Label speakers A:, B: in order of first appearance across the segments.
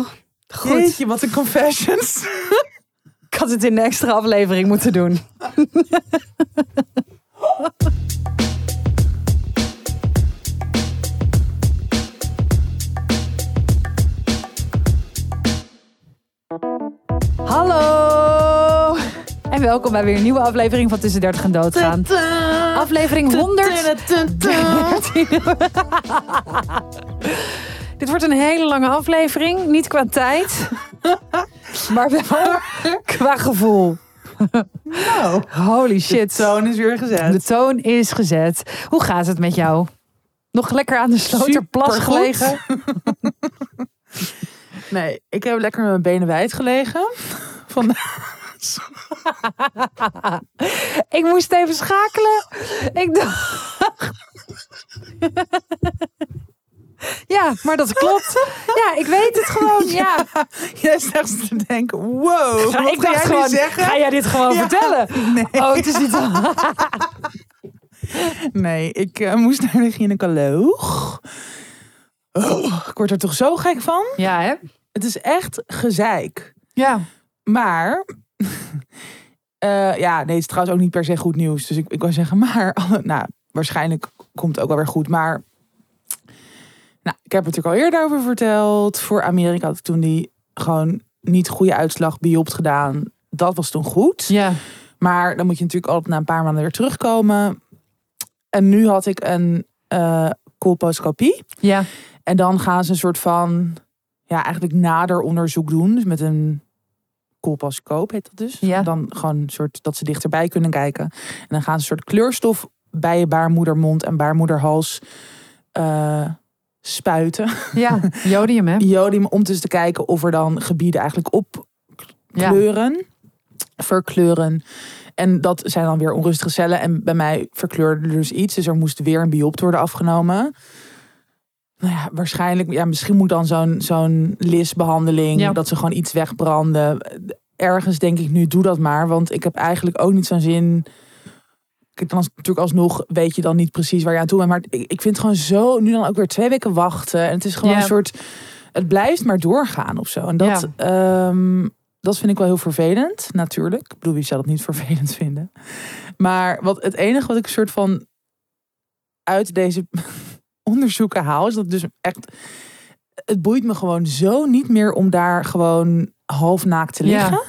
A: Oh, goed.
B: Jeetje, wat een confessions.
A: Ik had het in de extra aflevering moeten doen. Hallo! En welkom bij weer een nieuwe aflevering van Tussen 30 en Doodgaan. Aflevering 100. Dit wordt een hele lange aflevering. Niet qua tijd, maar wel qua gevoel.
B: Nou,
A: Holy
B: de
A: shit.
B: toon is weer gezet.
A: De toon is gezet. Hoe gaat het met jou? Nog lekker aan de Sloterplas gelegen?
B: Nee, ik heb lekker met mijn benen wijd gelegen. Van,
A: Ik moest even schakelen. Ik dacht... Ja, maar dat klopt. Ja, ik weet het gewoon. Ja.
B: jij zegt te denken, wow,
A: Ja, ik
B: ga
A: dacht
B: jij nu
A: gewoon,
B: zeggen?
A: ga jij dit gewoon
B: Ja.
A: vertellen?
B: Nee.
A: Oh, het is niet...
B: Nee, ik eh, moest naar de gynaecoloog. Oh, ik word er toch zo gek van.
A: Ja, hè?
B: Het is echt gezeik.
A: Ja.
B: Maar, eh, ja, nee, het is trouwens ook niet per se goed nieuws. Dus ik, ik wil zeggen, maar, nou, waarschijnlijk komt het ook wel weer goed. Maar, nou, ik heb het natuurlijk al eerder over verteld. Voor Amerika had ik toen die gewoon niet goede uitslag biopt gedaan. Dat was toen goed.
A: Ja.
B: Maar dan moet je natuurlijk altijd na een paar maanden weer terugkomen. En nu had ik een eh colposcopie.
A: Ja.
B: En dan gaan ze een soort van, ja, eigenlijk nader onderzoek doen. Dus met een colposcoop heet dat dus.
A: Ja.
B: Dan gewoon een soort, dat ze dichterbij kunnen kijken. En dan gaan ze een soort kleurstof bij je baarmoedermond en baarmoederhals eh, spuiten.
A: Ja. Jodium, hè?
B: Jodium, om dus te kijken of er dan gebieden eigenlijk op
A: Ja.
B: kleuren, verkleuren. En dat zijn dan weer onrustige cellen. En bij mij verkleurde er dus iets. Dus er moest weer een biopt worden afgenomen. Nou ja, waarschijnlijk, ja, misschien moet dan zo'n zo'n lisbehandeling,
A: Ja.
B: dat ze gewoon iets wegbranden. Ergens denk ik nu, doe dat maar. Want ik heb eigenlijk ook niet zo'n zin. Dan natuurlijk alsnog weet je dan niet precies waar je aan toe bent. Maar ik, ik vind het gewoon zo, nu dan ook weer twee weken wachten. En het is gewoon
A: Ja.
B: een soort, het blijft maar doorgaan of zo. En dat, ehm, dat vind ik wel heel vervelend, natuurlijk. Ik bedoel, wie zou dat niet vervelend vinden? Maar wat, het enige wat ik een soort van uit deze onderzoeken haal, is dat dus echt. Het boeit me gewoon zo niet meer om daar gewoon halfnaakt te
A: Ja.
B: liggen.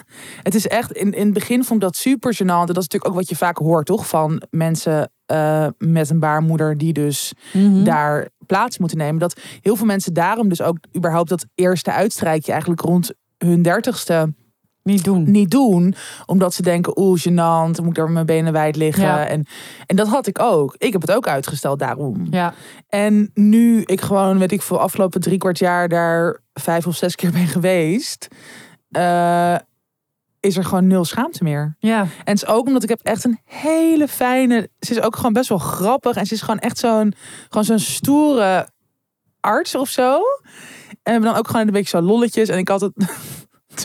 B: Het is echt, in, in het begin vond ik dat super gênant. En dat is natuurlijk ook wat je vaak hoort, toch? Van mensen eh, met een baarmoeder die dus
A: Mhm.
B: daar plaats moeten nemen. Dat heel veel mensen daarom dus ook überhaupt dat eerste uitstrijkje eigenlijk rond hun dertigste
A: Niet doen.
B: niet doen. Omdat ze denken, oeh, gênant, dan moet ik daar met mijn benen wijd liggen.
A: Ja.
B: En, en dat had ik ook. Ik heb het ook uitgesteld daarom.
A: Ja.
B: En nu ik gewoon, weet ik veel, afgelopen drie kwart jaar daar vijf of zes keer ben geweest. Eh, is er gewoon nul schaamte meer.
A: Ja.
B: En het is ook omdat ik heb echt een hele fijne. Ze is ook gewoon best wel grappig. En ze is gewoon echt zo'n gewoon zo'n stoere arts of zo. En dan ook gewoon een beetje zo lolletjes. En ik had het.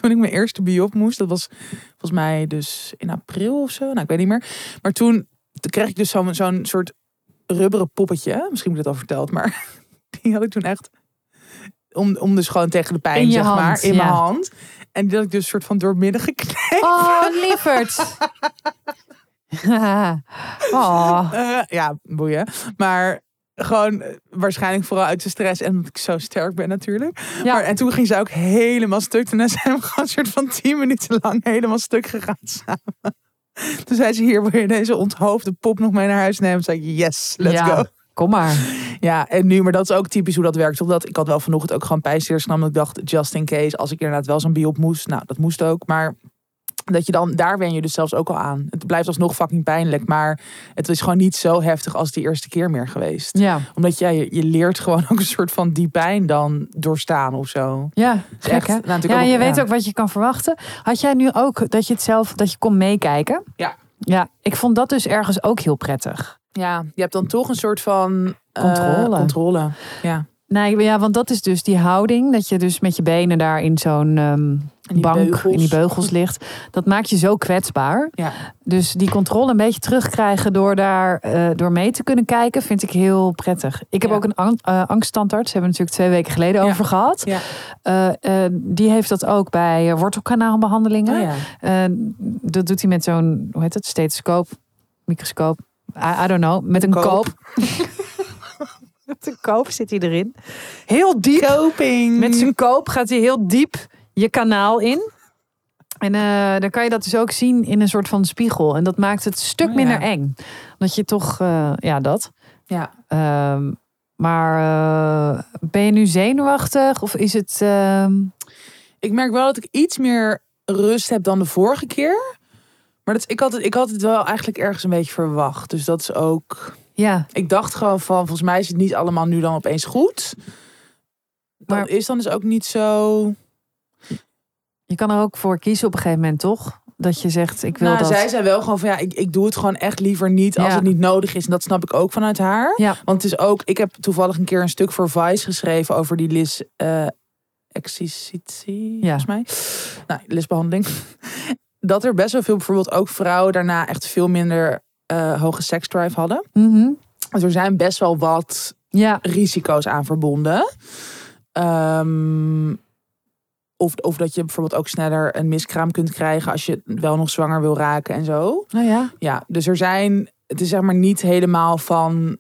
B: Toen ik mijn eerste biop moest, dat was volgens mij dus in april of zo. Nou, ik weet niet meer. Maar toen, toen kreeg ik dus zo'n zo'n soort rubberen poppetje. Misschien heb ik het al verteld, maar die had ik toen echt. Om, om dus gewoon tegen de pijn,
A: In
B: zeg maar,
A: hand,
B: in
A: ja.
B: mijn hand. En had ik dus soort van doormidden geknepen.
A: Oh, lieverd. oh.
B: Eh, ja, boeien. Maar gewoon eh, waarschijnlijk vooral uit de stress en omdat ik zo sterk ben natuurlijk.
A: Ja.
B: Maar, en toen ging ze ook helemaal stuk. Toen zijn we gewoon een soort van tien minuten lang helemaal stuk gegaan samen. Toen zei ze hier, wil je deze onthoofde pop nog mee naar huis nemen? Toen zei ik, yes, let's
A: ja.
B: go.
A: Kom maar.
B: Ja, en nu, maar dat is ook typisch hoe dat werkt. Omdat ik had wel vanochtend ook gewoon pijnstillers genomen. Ik dacht, just in case, als ik inderdaad wel zo'n biop moest. Nou, dat moest ook. Maar dat je dan, daar wen je dus zelfs ook al aan. Het blijft alsnog fucking pijnlijk. Maar het is gewoon niet zo heftig als die eerste keer meer geweest.
A: Ja.
B: Omdat ja, je, je leert gewoon ook een soort van die pijn dan doorstaan of zo.
A: Ja, gek
B: echt,
A: hè?
B: nou, natuurlijk
A: Ja,
B: ook-
A: je weet ook wat je kan verwachten. Had jij nu ook dat je het zelf, dat je kon meekijken?
B: Ja.
A: Ja, ik vond dat dus ergens ook heel prettig.
B: Ja, je hebt dan toch een soort van... eh,
A: Controle.
B: controle, ja.
A: Nee, ja, want dat is dus die houding. Dat je dus met je benen daar in zo'n ehm, bank,
B: beugels.
A: in die beugels ligt. Dat maakt je zo kwetsbaar.
B: Ja.
A: Dus die controle een beetje terugkrijgen door daar eh, door mee te kunnen kijken, vind ik heel prettig. Ik heb
B: Ja.
A: ook een ang eh, angststandarts, hebben we natuurlijk twee weken geleden
B: Ja.
A: over gehad.
B: Ja.
A: Die heeft dat ook bij eh, wortelkanaalbehandelingen.
B: Oh ja.
A: Dat doet hij met zo'n, hoe heet het, stethoscoop, microscoop. I, I don't know, met een
B: Koop.
A: koop. met een koop zit hij erin. Heel diep.
B: Coping.
A: Met zijn koop gaat hij heel diep je kanaal in. En eh, dan kan je dat dus ook zien in een soort van spiegel. En dat maakt het een stuk
B: Oh ja.
A: minder eng. Dat je toch, eh, ja, dat.
B: Ja.
A: Ehm, maar eh, ben je nu zenuwachtig? Of is het. ehm,
B: Ik merk wel dat ik iets meer rust heb dan de vorige keer. Maar dat, ik, had het, ik had het wel eigenlijk ergens een beetje verwacht. Dus dat is ook...
A: ja,
B: Ik dacht gewoon van, volgens mij is het niet allemaal nu dan opeens goed. Dat
A: Maar-
B: is dan dus ook niet zo...
A: je kan er ook voor kiezen op een gegeven moment, toch? Dat je zegt, ik wil
B: Nou,
A: dat.
B: zij zei wel gewoon van ja, ik, ik doe het gewoon echt liever niet als
A: Ja.
B: het niet nodig is. En dat snap ik ook vanuit haar.
A: Ja.
B: Want het is ook, ik heb toevallig een keer een stuk voor Vice geschreven over die Lis eh excisie,
A: Ja.
B: volgens mij. Nou, lisbehandeling. Dat er best wel veel bijvoorbeeld ook vrouwen daarna echt veel minder eh, hoge seksdrive hadden.
A: Mhm.
B: Dus er zijn best wel wat
A: Ja,
B: risico's aan verbonden. Ehm, of, of dat je bijvoorbeeld ook sneller een miskraam kunt krijgen als je wel nog zwanger wil raken en zo.
A: nou ja.
B: Ja, dus er zijn, het is zeg maar niet helemaal van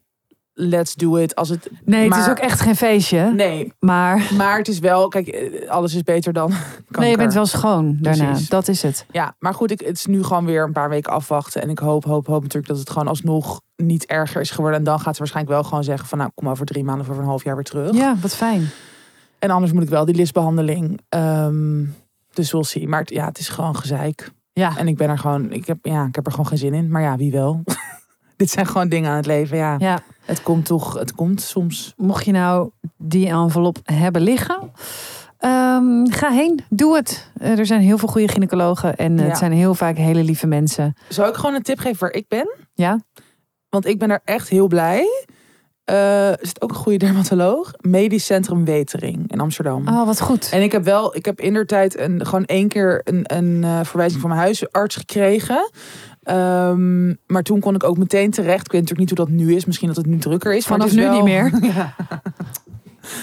B: let's do it als het.
A: Nee, het is ook echt geen feestje.
B: Nee,
A: Maar
B: maar het is wel, kijk, alles is beter dan. Kanker.
A: nee, je bent wel schoon daarna.
B: Precies.
A: Dat is het.
B: Ja, maar goed, ik, het is nu gewoon weer een paar weken afwachten. En ik hoop, hoop, hoop natuurlijk dat het gewoon alsnog niet erger is geworden. En dan gaat ze waarschijnlijk wel gewoon zeggen van nou, kom over drie maanden of over een half jaar weer terug.
A: Ja, wat fijn.
B: En anders moet ik wel die listbehandeling. Ehm, dus we'll see. Maar ja, het is gewoon gezeik.
A: Ja,
B: En ik ben er gewoon, ik heb, ja, ik heb er gewoon geen zin in. Maar ja, wie wel? Dit zijn gewoon dingen aan het leven. Ja,
A: ja.
B: het komt toch, het komt soms.
A: Mocht je nou die envelop hebben liggen, ehm, ga heen. Doe het. Eh, er zijn heel veel goede gynaecologen en
B: Ja.
A: het zijn heel vaak hele lieve mensen.
B: Zou ik gewoon een tip geven waar ik ben?
A: Ja?
B: Want ik ben er echt heel blij. Eh is het ook een goede dermatoloog? Medisch Centrum Wetering in Amsterdam.
A: Oh, wat goed.
B: En ik heb wel, ik heb in der tijd een, gewoon één keer een, een eh, verwijzing van mijn huisarts gekregen. Ehm, maar toen kon ik ook meteen terecht. Ik weet natuurlijk niet hoe dat nu is. Misschien dat het nu drukker is.
A: Vanaf
B: is
A: nu
B: wel-
A: niet meer.
B: Ja.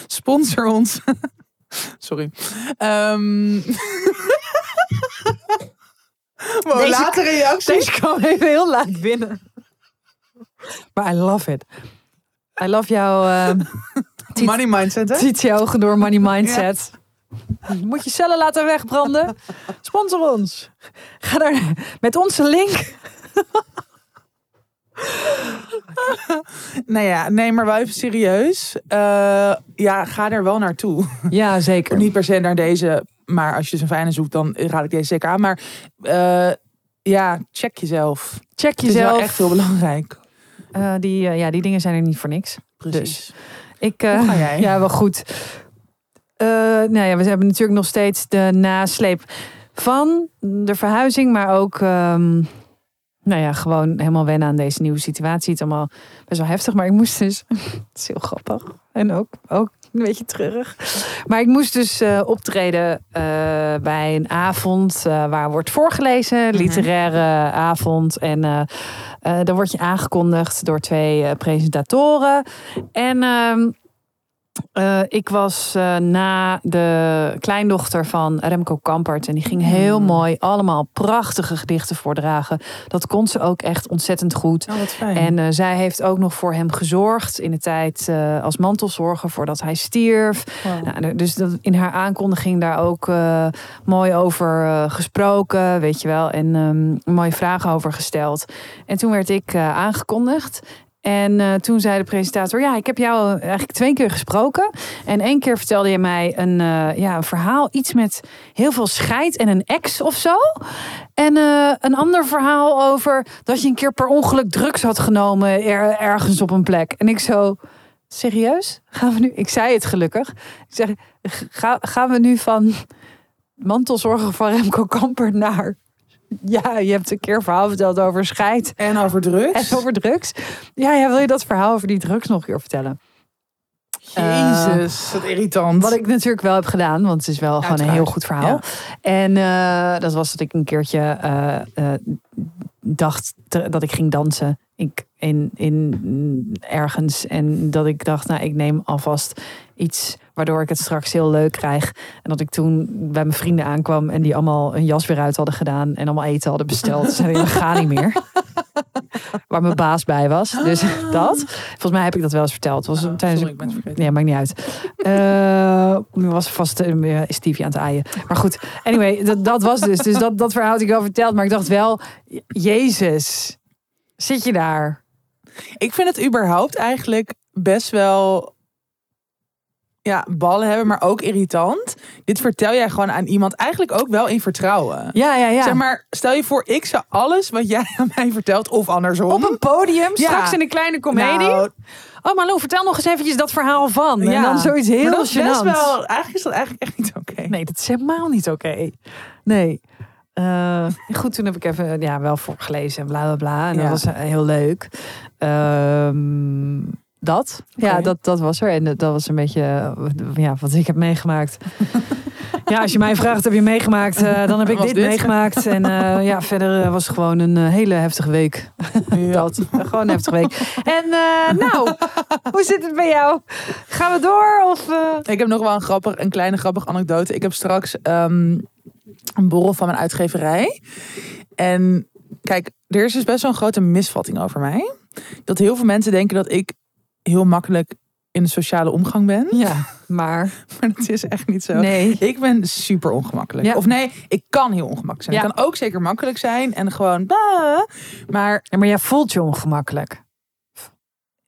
B: Sponsor ons. Sorry. Ehm wow,
A: Deze-
B: late reacties.
A: Deze kwam even heel laat binnen. Maar I love it. I love jouw ehm
B: Money mindset, hè?
A: Tietje ogen door money mindset. Moet je cellen laten wegbranden? Sponsor ons. Ga daar met onze link.
B: Nou ja, nee, maar wel even serieus. Eh, ja, ga er wel naartoe.
A: Ja, zeker.
B: Niet per se naar deze, maar als je dus een fijne zoekt, dan raad ik deze zeker aan. Maar eh, ja, check jezelf.
A: Check
B: Het is wel
A: jezelf.
B: echt heel belangrijk.
A: Eh, die, ja, die dingen zijn er niet voor niks.
B: Precies.
A: Ik, eh,
B: Hoe ga jij?
A: Ja, wel goed. Eh, nou ja, we hebben natuurlijk nog steeds de nasleep van de verhuizing, maar ook, ehm, nou ja, gewoon helemaal wennen aan deze nieuwe situatie. Het is allemaal best wel heftig, maar ik moest dus, het is heel grappig en ook, ook een beetje treurig. Maar ik moest dus eh, optreden eh, bij een avond waar wordt voorgelezen,
B: Mhm.
A: literaire avond. En dan word je aangekondigd door twee presentatoren. En eh, ik was eh, na de kleindochter van Remco Kampert. En die ging heel
B: Mm.
A: mooi allemaal prachtige gedichten voordragen. Dat kon ze ook echt ontzettend goed.
B: Oh.
A: En eh, zij heeft ook nog voor hem gezorgd in de tijd als mantelzorger voordat hij stierf.
B: Wow.
A: Nou, dus dat, in haar aankondiging daar ook mooi over gesproken, weet je wel. En ehm, mooie vragen over gesteld. En toen werd ik aangekondigd. En eh, toen zei de presentator: Ja, ik heb jou eigenlijk twee keer gesproken. En één keer vertelde je mij een, eh, ja, verhaal, iets met heel veel scheid en een ex of zo. En eh, een ander verhaal over dat je een keer per ongeluk drugs had genomen er- ergens op een plek. En ik zo. Serieus? Gaan we nu? Ik zei het gelukkig. Ik zeg, ga, gaan we nu van mantelzorger van Remco Kamper naar. Ja, je hebt een keer een verhaal verteld over scheid
B: En over drugs.
A: en over drugs. Ja, ja, wil je dat verhaal over die drugs nog een keer vertellen?
B: Jezus, wat irritant.
A: Wat ik natuurlijk wel heb gedaan, want het is wel gewoon een heel goed verhaal.
B: Ja.
A: En eh, dat was dat ik een keertje eh, dacht te- dat ik ging dansen. Ik, in, in ergens. En dat ik dacht, nou, ik neem alvast iets waardoor ik het straks heel leuk krijg. En dat ik toen bij mijn vrienden aankwam en die allemaal een jas weer uit hadden gedaan en allemaal eten hadden besteld. Ze zeiden, gaan niet meer. Waar mijn baas bij was. Dus dat. Volgens mij heb ik dat wel eens verteld. Was
B: Oh,
A: tijdens
B: sorry, ik ben het vergeten.
A: Nee, maakt niet uit. Nu was vast uh, Stevie aan het aaien. Maar goed, anyway, dat, dat was dus. Dus dat, dat verhaal had ik al verteld. Maar ik dacht wel, Jezus, zit je daar?
B: Ik vind het überhaupt eigenlijk best wel ja, ballen hebben, maar ook irritant. Dit vertel jij gewoon aan iemand eigenlijk ook wel in vertrouwen.
A: Ja, ja, ja.
B: Zeg maar, stel je voor, ik zou alles wat jij aan mij vertelt, of andersom.
A: Op een podium,
B: Ja.
A: straks in een kleine komedie.
B: Nou,
A: oh, Malou, vertel nog eens eventjes dat verhaal van. En
B: Ja.
A: dan zoiets
B: maar
A: heel
B: dat is best wel, eigenlijk is dat eigenlijk echt niet oké.
A: Nee, dat is helemaal niet oké. Nee. Eh, goed, toen heb ik even ja, wel voorgelezen en bla bla bla. En
B: Ja.
A: dat was eh, heel leuk. Ehm, dat. Ja, dat, dat was er. En dat dat was een beetje eh, ja, wat ik heb meegemaakt. ja, als je mij vraagt, heb je meegemaakt? eh, dan heb ik dit,
B: dit?
A: meegemaakt. En eh, ja, verder eh, was het gewoon een eh, hele heftige week.
B: Ja.
A: Dat. Gewoon een heftige week. En eh, nou, hoe zit het bij jou? Gaan we door? Of, eh?
B: Ik heb nog wel een, grappig, een kleine grappige anekdote. Ik heb straks ehm, een borrel van mijn uitgeverij. En kijk, er is dus best wel een grote misvatting over mij. Dat heel veel mensen denken dat ik heel makkelijk in de sociale omgang ben.
A: Ja, maar
B: Maar dat is echt niet zo.
A: nee.
B: Ik ben super ongemakkelijk.
A: Ja.
B: Of nee, ik kan heel ongemakkelijk zijn.
A: Ja.
B: Ik kan ook zeker makkelijk zijn en gewoon... bah. Maar
A: Ja, maar jij voelt je ongemakkelijk.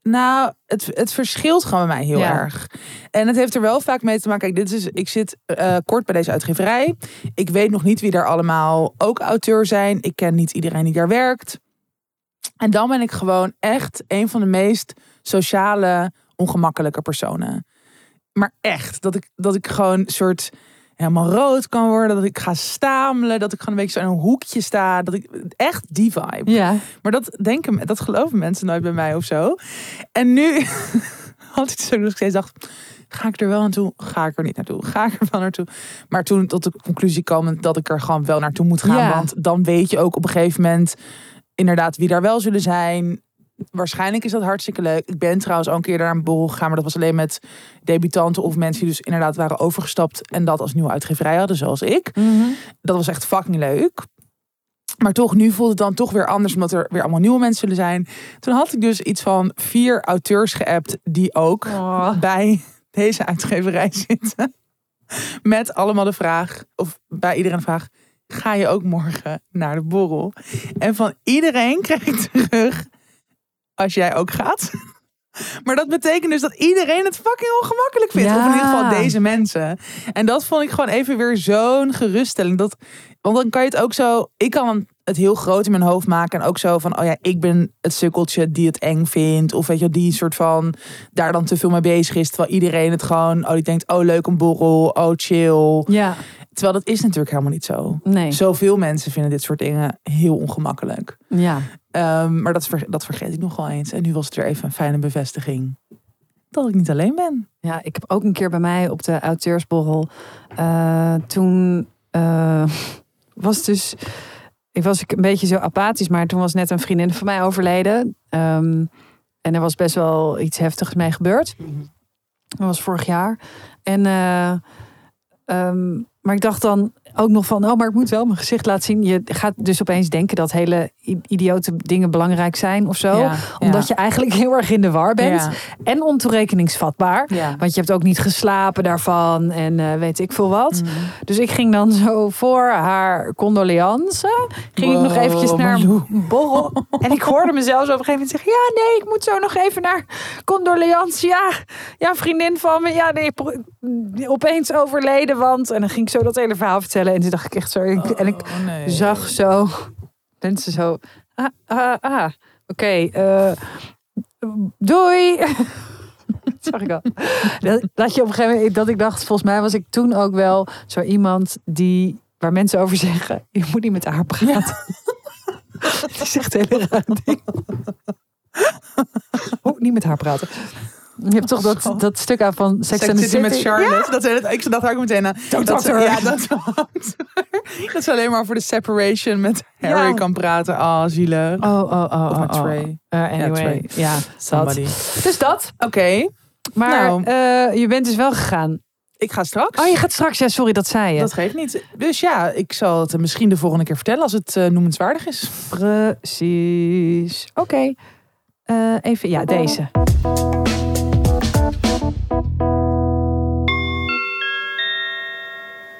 B: Nou, het, het verschilt gewoon bij mij heel
A: Ja.
B: erg. En het heeft er wel vaak mee te maken. Kijk, dit is, ik zit eh, kort bij deze uitgeverij. Ik weet nog niet wie daar allemaal ook auteur zijn. Ik ken niet iedereen die daar werkt. En dan ben ik gewoon echt een van de meest sociale, ongemakkelijke personen. Maar echt, dat ik, dat ik gewoon een soort helemaal rood kan worden. Dat ik ga stamelen. Dat ik gewoon een beetje zo in een hoekje sta. Dat ik, echt die vibe.
A: Ja.
B: Maar dat denken, dat geloven mensen nooit bij mij of zo. En nu had ik zo ik steeds dacht, ga ik er wel naartoe? Ga ik er niet naartoe? Ga ik er wel naartoe? Maar toen tot de conclusie kwam dat ik er gewoon wel naartoe moet gaan.
A: Ja.
B: Want dan weet je ook op een gegeven moment inderdaad wie daar wel zullen zijn. Waarschijnlijk is dat hartstikke leuk. Ik ben trouwens al een keer daar aan een borrel gegaan, maar dat was alleen met debutanten of mensen die dus inderdaad waren overgestapt en dat als nieuwe uitgeverij hadden, zoals ik dat was echt fucking leuk. Maar toch, nu voelt het dan toch weer anders, omdat er weer allemaal nieuwe mensen zullen zijn. Toen had ik dus iets van vier auteurs geappt die ook
A: Oh.
B: bij deze uitgeverij zitten. Met allemaal de vraag, of bij iedereen de vraag, ga je ook morgen naar de borrel? En van iedereen kreeg ik terug, als jij ook gaat. Maar dat betekent dus dat iedereen het fucking ongemakkelijk vindt. Of in ieder geval deze mensen. En dat vond ik gewoon even weer zo'n geruststelling. Dat, want dan kan je het ook zo... Ik kan het heel groot in mijn hoofd maken. En ook zo van, oh ja, ik ben het sukkeltje die het eng vindt. Of weet je, die soort van daar dan te veel mee bezig is. Terwijl iedereen het gewoon, oh die denkt, oh leuk een borrel, oh chill.
A: Ja,
B: Terwijl dat is natuurlijk helemaal niet zo.
A: nee.
B: Zoveel mensen vinden dit soort dingen heel ongemakkelijk.
A: Ja.
B: Ehm, maar dat, ver- dat vergeet ik nog wel eens. En nu was het weer even een fijne bevestiging. Dat ik niet alleen ben.
A: ja, ik heb ook een keer bij mij op de auteursborrel. eh, toen eh, was dus. Ik was een beetje zo apathisch, maar toen was net een vriendin van mij overleden. Ehm, en er was best wel iets heftigs mee gebeurd. Dat was vorig jaar. En, eh, ehm, maar ik dacht dan ook nog van, oh, maar ik moet wel mijn gezicht laten zien. Je gaat dus opeens denken dat hele idiote dingen belangrijk zijn of zo.
B: Ja,
A: Omdat je eigenlijk heel erg in de war bent.
B: Ja.
A: En ontoerekeningsvatbaar. Want je hebt ook niet geslapen daarvan en eh, weet ik veel wat.
B: Mhm.
A: Dus ik ging dan zo voor haar condoleance. Ging ik nog eventjes naar een borrel. En ik hoorde mezelf zo op een gegeven moment zeggen... Ja, nee, ik moet zo nog even naar condoleance. Ja, ja vriendin van me. Ja, nee, opeens overleden, want... En dan ging ik zo dat hele verhaal vertellen. En toen dacht ik echt zo... ik- en ik
B: Oh, nee.
A: zag zo mensen zo... Ah, ah, ah. Oké, eh, doei. Dat zag ik al. Dat, dat je op een gegeven moment... Dat ik dacht, volgens mij was ik toen ook wel zo iemand die... Waar mensen over zeggen, je moet niet met haar praten. Is echt een hele raar ding. Oh, niet met haar praten. Je hebt toch dat, dat stuk aan van Sex,
B: Sex
A: and the
B: City met Charlotte. Dat, dat, ik dacht ook meteen aan.
A: Don't
B: dat,
A: talk to her.
B: Ja, dat, dat is alleen maar voor de separation met Harry
A: Ja.
B: kan praten. Oh, zielig.
A: Oh, oh, oh.
B: Of met
A: oh, oh.
B: Trey.
A: Uh, anyway,
B: Trey.
A: ja, dat.
B: Somebody.
A: Dus dat.
B: Oké,
A: Maar
B: Nou.
A: eh, je bent dus wel gegaan.
B: ik ga straks.
A: Oh, je gaat straks. Ja, sorry, dat zei je.
B: Dat geeft niet. Dus ja, ik zal het misschien de volgende keer vertellen als het eh, noemenswaardig is.
A: Precies. Oké. Eh, even, ja, deze.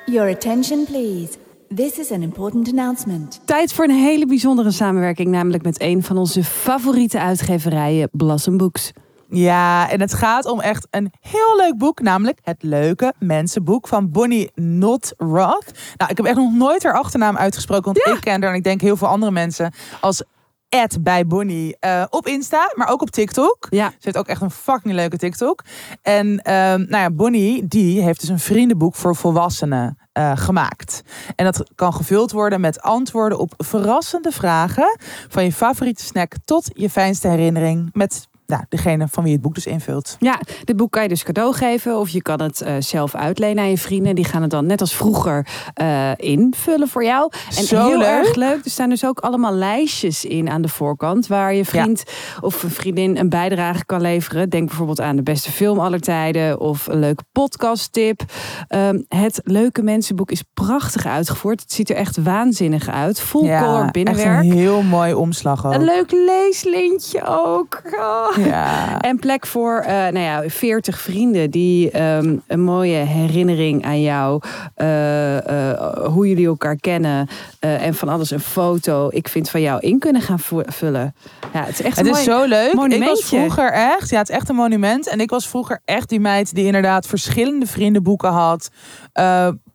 C: Your attention, please. This is an important announcement.
A: Tijd voor een hele bijzondere samenwerking, namelijk met een van onze favoriete uitgeverijen, Blossom Books.
B: Ja, en het gaat om echt een heel leuk boek, namelijk het leuke mensenboek van Bonnie Not Roth. Nou, ik heb echt nog nooit haar achternaam uitgesproken, want ik ken haar en ik denk heel veel andere mensen als Ed bij Bonnie eh, op Insta, maar ook op TikTok.
A: Ja.
B: Ze heeft ook echt een fucking leuke TikTok. En ehm, nou ja, Bonnie die heeft dus een vriendenboek voor volwassenen eh, gemaakt. En dat kan gevuld worden met antwoorden op verrassende vragen. Van je favoriete snack tot je fijnste herinnering. Met nou, degene van wie het boek dus invult.
A: Ja, dit boek kan je dus cadeau geven of je kan het eh, zelf uitlenen aan je vrienden. Die gaan het dan net als vroeger eh, invullen voor jou. En
B: Zo
A: heel
B: leuk.
A: erg leuk, er staan dus ook allemaal lijstjes in aan de voorkant waar je vriend of een vriendin een bijdrage kan leveren. Denk bijvoorbeeld aan de beste film aller tijden of een leuke podcasttip. Ehm, het leuke mensenboek is prachtig uitgevoerd. Het ziet er echt waanzinnig uit. Full color
B: echt
A: binnenwerk.
B: een heel mooi omslag ook.
A: Een leuk leeslintje ook. Oh.
B: Ja.
A: En plek voor eh nou ja, 40 vrienden die ehm, een mooie herinnering aan jou, eh, eh, hoe jullie elkaar kennen en van alles een foto, ik vind van jou in kunnen gaan vullen. Ja, het is echt
B: Het
A: een
B: is
A: mooi
B: zo leuk. Ik was vroeger echt, ja, het is echt een monument. En ik was vroeger echt die meid die inderdaad verschillende vriendenboeken had.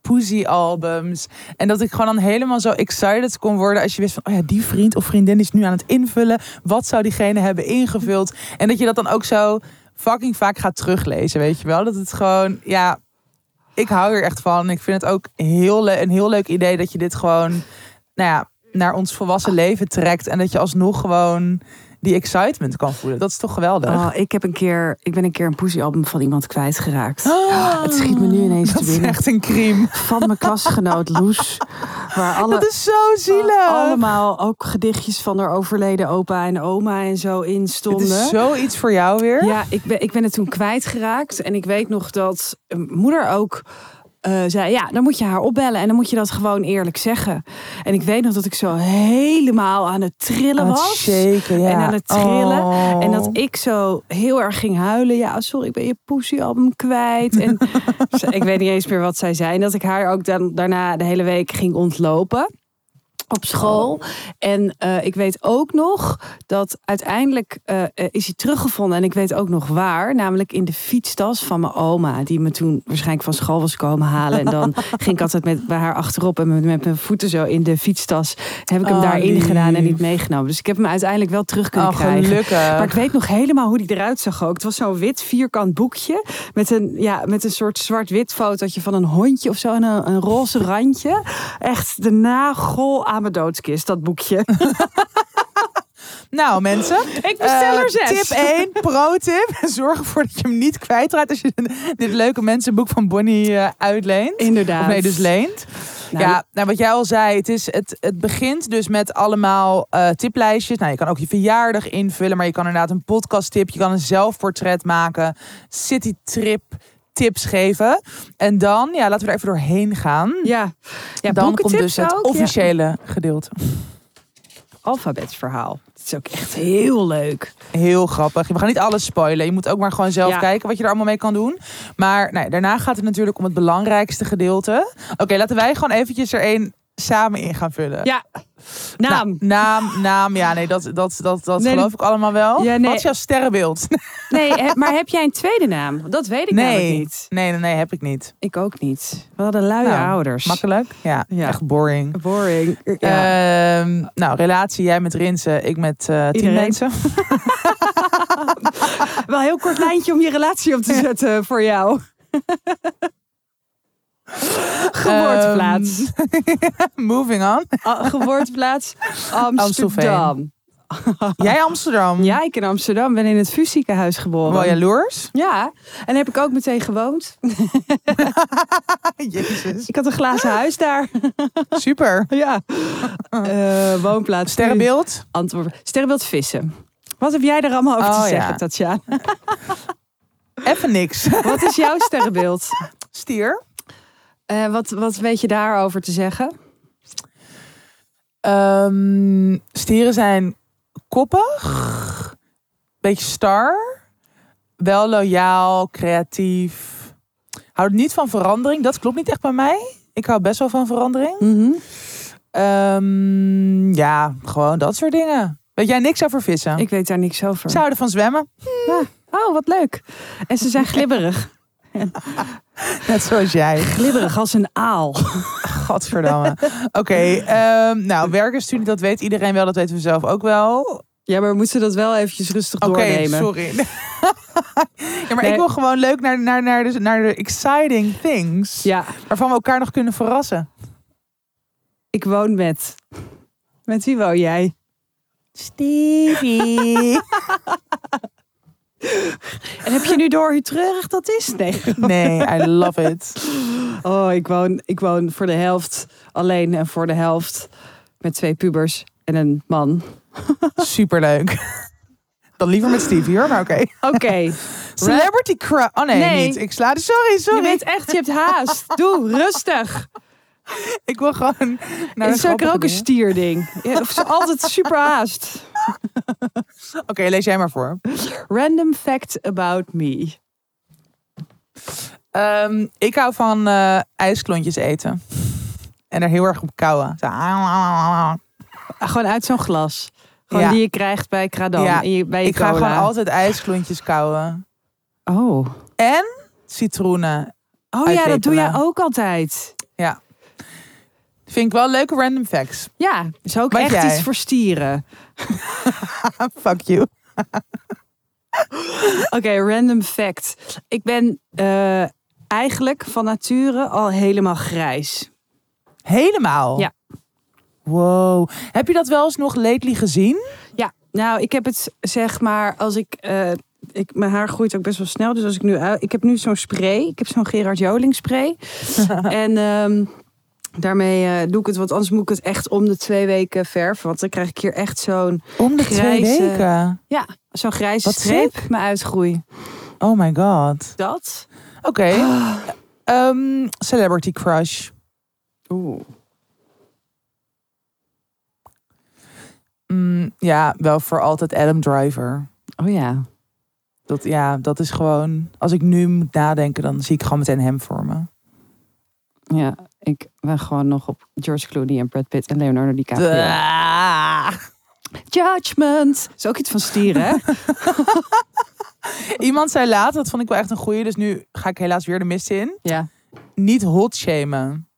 B: Eh poesie-albums. En dat ik gewoon dan helemaal zo excited kon worden als je wist van, oh ja, die vriend of vriendin is nu aan het invullen. Wat zou diegene hebben ingevuld? En dat je dat dan ook zo fucking vaak gaat teruglezen, weet je wel? Dat het gewoon, ja, ik hou er echt van. Ik vind het ook heel een heel leuk idee dat je dit gewoon, nou ja, naar ons volwassen leven trekt. En dat je alsnog gewoon die excitement kan voelen. Dat is toch geweldig?
A: Oh, ik, heb een keer, ik ben een keer een poesiealbum van iemand kwijtgeraakt. het schiet me nu ineens
B: dat
A: te
B: is
A: binnen.
B: echt een crime.
A: Van mijn klasgenoot Loes. Waar alle,
B: Dat is zo zielig.
A: allemaal ook gedichtjes van haar overleden opa en oma en zo in
B: Het
A: stonden.
B: is zoiets voor jou weer.
A: Ja, ik ben, ik ben het toen kwijtgeraakt. En ik weet nog dat moeder ook eh, zei... Ja, dan moet je haar opbellen en dan moet je dat gewoon eerlijk zeggen. En ik weet nog dat ik zo helemaal aan het trillen
B: Aan het
A: was.
B: ja.
A: En aan het trillen.
B: Oh.
A: En dat ik zo heel erg ging huilen. Ja, sorry, ik ben je poesiealbum kwijt. En ik weet niet eens meer wat zij zei. En dat ik haar ook dan, daarna de hele week ging ontlopen op school. En eh, ik weet ook nog dat uiteindelijk eh, eh, is hij teruggevonden. En ik weet ook nog waar. Namelijk in de fietstas van mijn oma. Die me toen waarschijnlijk van school was komen halen. En dan ging ik altijd met, bij haar achterop. En met, met mijn voeten zo in de fietstas. Heb ik hem
B: Oh,
A: daarin
B: lief.
A: gedaan en niet meegenomen. Dus ik heb hem uiteindelijk wel terug kunnen
B: Oh,
A: krijgen.
B: gelukkig.
A: Maar ik weet nog helemaal hoe die eruit zag ook. Het was zo'n wit vierkant boekje. Met een, ja, met een soort zwart-wit fotootje van een hondje of zo. En een, een roze randje. Echt de nagel aan mijn doodskist, dat boekje.
B: Nou mensen,
A: Ik bestel er
B: eh,
A: zes.
B: tip 1, pro tip. Zorg ervoor dat je hem niet kwijtraakt als je dit leuke mensenboek van Bonnie eh, uitleent.
A: Inderdaad.
B: Of nee, dus leent.
A: Nou,
B: ja, nou wat jij al zei, het, is, het, het begint dus met allemaal eh, tiplijstjes. Nou, je kan ook je verjaardag invullen, maar je kan inderdaad een podcasttip, je kan een zelfportret maken, citytrip tips geven. En dan, ja, laten we er even doorheen gaan.
A: Ja, ja
B: dan komt dus het
A: ook, ja.
B: officiële gedeelte.
A: alfabetsverhaal. Het is ook echt heel leuk.
B: Heel grappig. We gaan niet alles spoilen. Je moet ook maar gewoon zelf
A: Ja.
B: kijken wat je er allemaal mee kan doen. Maar nou, daarna gaat het natuurlijk om het belangrijkste gedeelte. Oké, laten wij gewoon eventjes er één samen in gaan vullen.
A: Ja, naam.
B: Naam, naam. Ja, nee, dat, dat, dat, dat
A: Nee,
B: geloof ik allemaal wel.
A: Ja, nee.
B: Wat is jouw sterrenbeeld?
A: Nee, he- maar heb jij een tweede naam? Dat weet ik namelijk niet.
B: nee, nee, nee, heb ik niet.
A: Ik ook niet. We hadden luie
B: Nou,
A: ouders.
B: Makkelijk? Ja,
A: Ja.
B: echt boring.
A: Boring. Ja.
B: Ehm, nou, relatie, jij met Rinsen, ik met eh tien mensen.
A: Wel een heel kort lijntje om je relatie op te zetten voor jou. Geboorteplaats.
B: Moving on.
A: Ah, geboorteplaats Amsterdam.
B: Jij Amsterdam?
A: Ja, ik in Amsterdam ben in het VU ziekenhuis geboren.
B: Wel jaloers?
A: Ja, en heb ik ook meteen gewoond.
B: Jezus.
A: Ik had een glazen huis daar.
B: Super.
A: Ja. Eh, woonplaats.
B: Sterrenbeeld?
A: Antwoord. Sterrenbeeld vissen. Wat heb jij er allemaal over
B: Oh,
A: te
B: ja.
A: zeggen, Tatjana?
B: Even niks.
A: Wat is jouw sterrenbeeld?
B: Stier?
A: Eh, wat, wat weet je daarover te zeggen?
B: Ehm, stieren zijn koppig, beetje star, wel loyaal, creatief. Houdt niet van verandering. Dat klopt niet echt bij mij. Ik hou best wel van verandering.
A: Mhm.
B: Ehm, ja, gewoon dat soort dingen. Weet jij niks over vissen?
A: Ik weet daar niks over.
B: Ze houden van zwemmen.
A: Oh, wat leuk. En ze zijn glibberig.
B: Net zoals jij.
A: glibberig als een aal.
B: Gadverdamme. Oké, ehm, nou, werken, studie, dat weet iedereen wel. Dat weten we zelf ook wel.
A: Ja, maar we moeten dat wel eventjes rustig
B: Oké,
A: doornemen.
B: sorry. ja, maar
A: Nee.
B: ik wil gewoon leuk naar, naar, naar, de, naar de exciting things.
A: Ja,
B: Waarvan we elkaar nog kunnen verrassen.
A: ik woon met. Met wie woon jij?
B: Stevie.
A: En heb je nu door hoe treurig dat is? Nee.
B: nee, I love it.
A: Oh, ik woon, ik woon voor de helft alleen en voor de helft met twee pubers en een man.
B: Superleuk. Dan liever met Stevie hoor, maar oké.
A: Oké.
B: Celebrity crush. Oh nee,
A: Nee.
B: niet. Ik sla de sorry,
A: Je
B: sorry.
A: weet echt, je hebt haast. Doe, rustig.
B: Ik wil gewoon naar de
A: is ook een stierding. Je altijd super haast.
B: Oké, lees jij maar voor.
A: Random fact about me.
B: Ehm, ik hou van eh, ijsklontjes eten. En er heel erg op kauwen. Zo,
A: Ah, Gewoon uit zo'n glas. Gewoon
B: Ja.
A: die je krijgt bij.
B: Ja,
A: je, bij je
B: Ik ga gewoon altijd ijsklontjes kauwen.
A: Oh.
B: En citroenen.
A: Oh ja, dat doe jij ook altijd.
B: Vind ik wel leuke random facts.
A: Ja, is ook echt
B: jij?
A: iets voor stieren.
B: Fuck you.
A: Oké, random fact. Ik ben eh, eigenlijk van nature al helemaal grijs.
B: Helemaal?
A: Ja.
B: Wow. Heb je dat wel eens nog lately gezien?
A: Ja, nou, ik heb het zeg maar als ik. eh, ik, mijn haar groeit ook best wel snel. Dus als ik nu uit. Ik heb nu zo'n spray. Ik heb zo'n Gerard Joling spray. en ehm, daarmee eh, doe ik het. Want anders moet ik het echt om de twee weken verven. Want dan krijg ik hier echt zo'n.
B: Om de twee weken.
A: Ja, zo'n grijze
B: Wat
A: streep me uitgroei.
B: Oh my god.
A: Dat.
B: Oké. Ehm, celebrity crush.
A: Oeh.
B: Mm, ja, wel voor altijd Adam Driver.
A: Oh ja.
B: Dat, ja, dat is gewoon... Als ik nu moet nadenken, dan zie ik gewoon meteen hem voor me.
A: Ja, ik ben gewoon nog op George Clooney en Brad Pitt en Leonardo DiCaprio.
B: Ah.
A: Judgment. Is ook iets van stieren, hè?
B: Iemand zei later, dat vond ik wel echt een goeie. Dus nu ga ik helaas weer de mist in.
A: ja.
B: Niet hot shamen.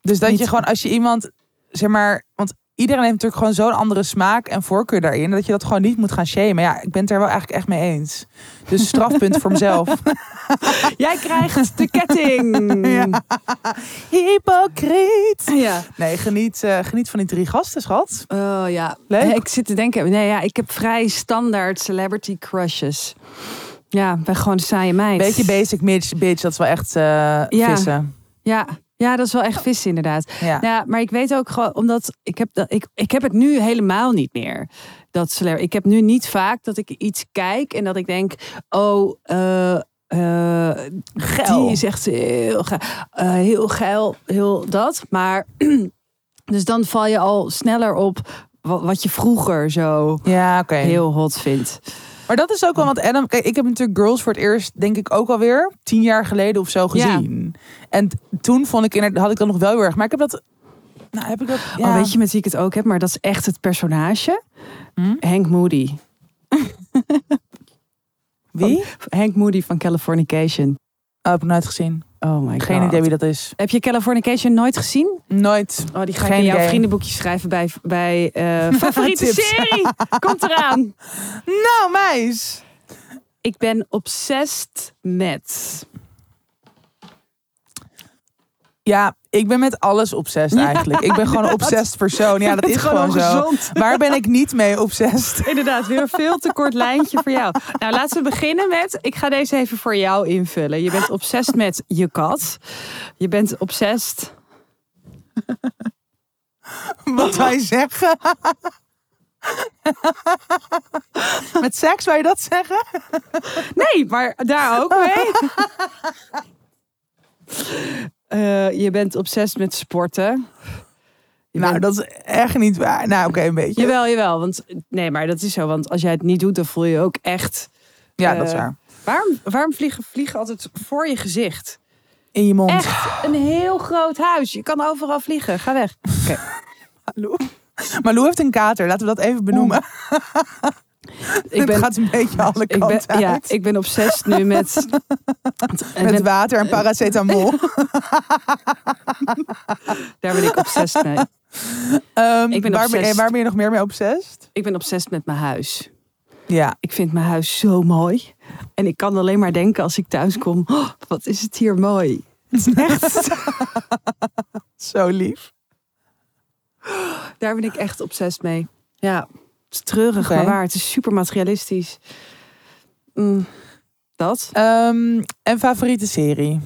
B: Dus dat
A: Niet-
B: je gewoon, als je iemand, zeg maar... Want iedereen heeft natuurlijk gewoon zo'n andere smaak en voorkeur daarin. Dat je dat gewoon niet moet gaan shamen. Ja, ik ben het er wel eigenlijk echt mee eens. Dus strafpunt voor mezelf.
A: Jij krijgt de ketting.
B: Ja. Hypocriet.
A: ja.
B: Nee, geniet, eh, geniet van die drie gasten, schat.
A: Oh ja.
B: Leuk.
A: Ik zit te denken. Nee, ja, ik heb vrij standaard celebrity crushes. Ja, ben gewoon een saaie meid.
B: Beetje basic bitch, bitch. Dat is wel echt eh,
A: Ja.
B: vissen.
A: Ja. Ja, dat is wel echt vissen inderdaad.
B: Ja.
A: Ja, maar ik weet ook gewoon, omdat ik heb, dat, ik, ik heb het nu helemaal niet meer. Dat ik heb nu niet vaak dat ik iets kijk en dat ik denk, oh, eh,
B: Geil.
A: die is echt heel, ge- eh, heel geil, heel dat. Maar dus dan val je al sneller op wat, wat je vroeger zo
B: Ja, oké.
A: heel hot vindt.
B: Maar dat is ook wel, want Adam, kijk, ik heb natuurlijk Girls voor het eerst, denk ik ook alweer, tien jaar geleden of zo gezien. En toen vond ik, inderdaad- had ik dat nog wel heel erg. Maar ik heb dat, nou heb ik dat, ja.
A: Oh, weet je met wie ik het ook heb? Maar dat is echt het personage.
B: Hm?
A: Hank Moody.
B: Wie?
A: Hank Moody van Californication.
B: Oh, heb ik nooit gezien.
A: Oh my god.
B: Geen idee wie dat is.
A: Heb je Californication nooit gezien?
B: Nooit.
A: Oh, die ga ik
B: Geen
A: in jouw
B: idee.
A: vriendenboekje schrijven bij, bij eh, favoriete
B: Tips.
A: serie. Komt eraan.
B: Nou, meis.
A: Ik ben obsessed met.
B: Ja, ik ben met alles obsessed eigenlijk. Ik ben gewoon een obsessed persoon. Ja, dat is gewoon zo. Waar ben ik niet mee obsessed?
A: Inderdaad, weer een veel te kort lijntje voor jou. Nou, laten we beginnen met. Ik ga deze even voor jou invullen. Je bent obsessed met je kat. Je bent obsessed.
B: Wat wij zeggen. Met seks, wou je dat zeggen?
A: Nee, maar daar ook mee. Eh, je bent obsessed met sporten. Je
B: nou,
A: bent-
B: dat is echt niet waar. Nou, oké, een beetje.
A: Jawel, jawel. Want nee, maar dat is zo. Want als jij het niet doet, dan voel je je ook echt.
B: Ja, dat is
A: eh,
B: waar.
A: Waarom, waarom vliegen vliegen altijd voor je gezicht?
B: In je mond.
A: Echt een heel groot huis. Je kan overal vliegen. Ga weg.
B: Lou. Maar Lou heeft een kater, laten we dat even benoemen.
A: Ik
B: Het
A: ben,
B: gaat een beetje alle
A: ik ben,
B: kanten
A: ja,
B: uit.
A: ik ben obsessed nu met. ik
B: Met
A: ben-
B: water en paracetamol.
A: daar ben ik obsessed mee.
B: Ehm,
A: Ik ben
B: waar, ben, waar ben je nog meer mee obsessed?
A: Ik ben obsessed met mijn huis.
B: Ja.
A: Ik vind mijn huis zo mooi. En ik kan alleen maar denken als ik thuis kom. "Oh, wat is het hier mooi. Het is echt.
B: Zo lief.
A: Daar ben ik echt obsessed mee. Ja, het is treurig, maar waar. Het is super materialistisch. Mm, dat.
B: Ehm, en favoriete serie?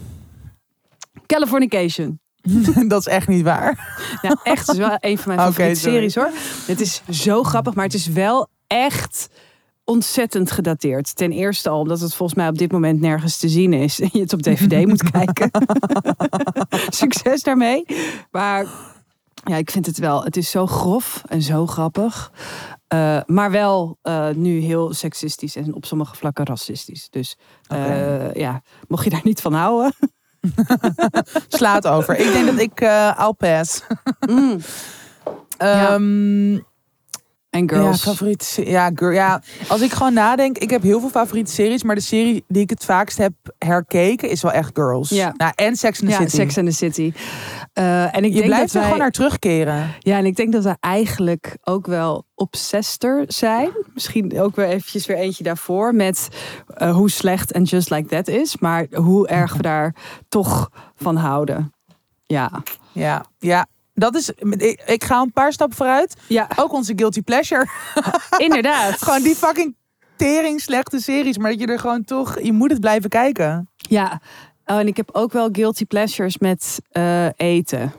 A: Californication.
B: dat is echt niet waar.
A: Echt. Is wel een van mijn favoriete
B: sorry.
A: series hoor. Het is zo grappig, maar het is wel echt ontzettend gedateerd. Ten eerste al omdat het volgens mij op dit moment nergens te zien is. En je het op DVD moet kijken. Succes daarmee. Maar ja, ik vind het wel. Het is zo grof en zo grappig. Eh, maar wel eh, nu heel seksistisch en op sommige vlakken racistisch. Dus eh, ja, mocht je daar niet van houden.
B: Slaat over. Ik denk dat ik uh, I'll pass.
A: Mm.
B: Ehm,
A: En
B: Ja,
A: girls.
B: favoriete se- ja, girl, ja, als ik gewoon nadenk, ik heb heel veel favoriete series, maar de serie die ik het vaakst heb herkeken is wel echt Girls.
A: Ja.
B: Nou, en Sex and the
A: ja,
B: City.
A: Sex and the City. Eh, en ik
B: je
A: denk
B: blijft
A: dat
B: er
A: wij,
B: gewoon naar terugkeren.
A: Ja, en ik denk dat we eigenlijk ook wel obsester zijn. Misschien ook weer eventjes weer eentje daarvoor met eh, hoe slecht en Just Like That is. Maar hoe erg we daar toch van houden. Ja.
B: Ja, ja. Dat is, ik, ik ga een paar stappen vooruit.
A: Ja,
B: Ook onze guilty pleasure.
A: inderdaad.
B: gewoon die fucking tering slechte series, maar dat je er gewoon toch, je moet het blijven kijken.
A: Ja. Oh, en ik heb ook wel guilty pleasures met eh, eten.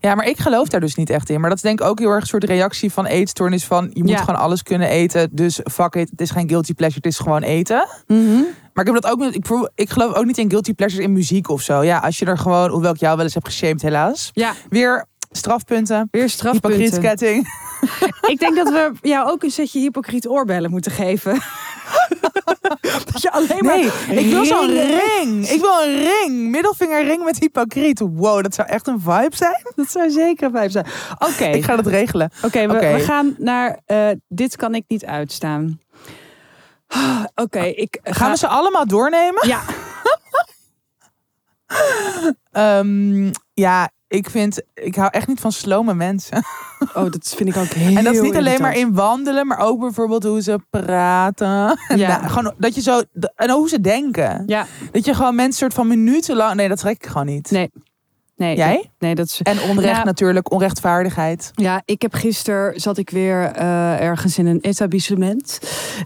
B: Ja, maar ik geloof daar dus niet echt in. Maar dat is denk ik ook heel erg een soort reactie van eetstoornis van je moet
A: Ja.
B: gewoon alles kunnen eten. Dus fuck it, het is geen guilty pleasure, het is gewoon eten. Maar ik heb dat ook met, ik, ik geloof ook niet in guilty pleasures in muziek of zo. Ja, als je er gewoon, hoewel ik jou wel eens heb geshamed helaas.
A: Ja,
B: Weer strafpunten,
A: weer strafpunten.
B: hypocrietketting.
A: Ik denk dat we jou ook een setje hypocriet oorbellen moeten geven. dat je alleen maar...
B: Nee, ik wil zo'n ring. Ik wil een ring. Middelvingerring met hypocriet. Wow, dat zou echt een vibe zijn.
A: Dat zou zeker een vijf zijn. Oké,
B: Ik ga dat regelen.
A: Oké, we,
B: Oké.
A: we gaan naar eh, dit kan ik niet uitstaan. Oké, ik ga...
B: Gaan we ze allemaal doornemen?
A: Ja,
B: Ehm, ja, ik vind, ik hou echt niet van slome mensen.
A: oh, dat vind ik ook heel
B: En dat is niet alleen maar in wandelen, maar ook bijvoorbeeld hoe ze praten.
A: Ja.
B: Nou, gewoon dat je zo, en hoe ze denken.
A: Ja,
B: Dat je gewoon mensen soort van minuten lang, nee, dat trek ik gewoon niet.
A: nee. Nee
B: Jij?
A: dat- nee, dat is...
B: En onrecht
A: Ja.
B: natuurlijk, onrechtvaardigheid.
A: Ja, ik heb gisteren zat ik weer eh, ergens in een etablissement.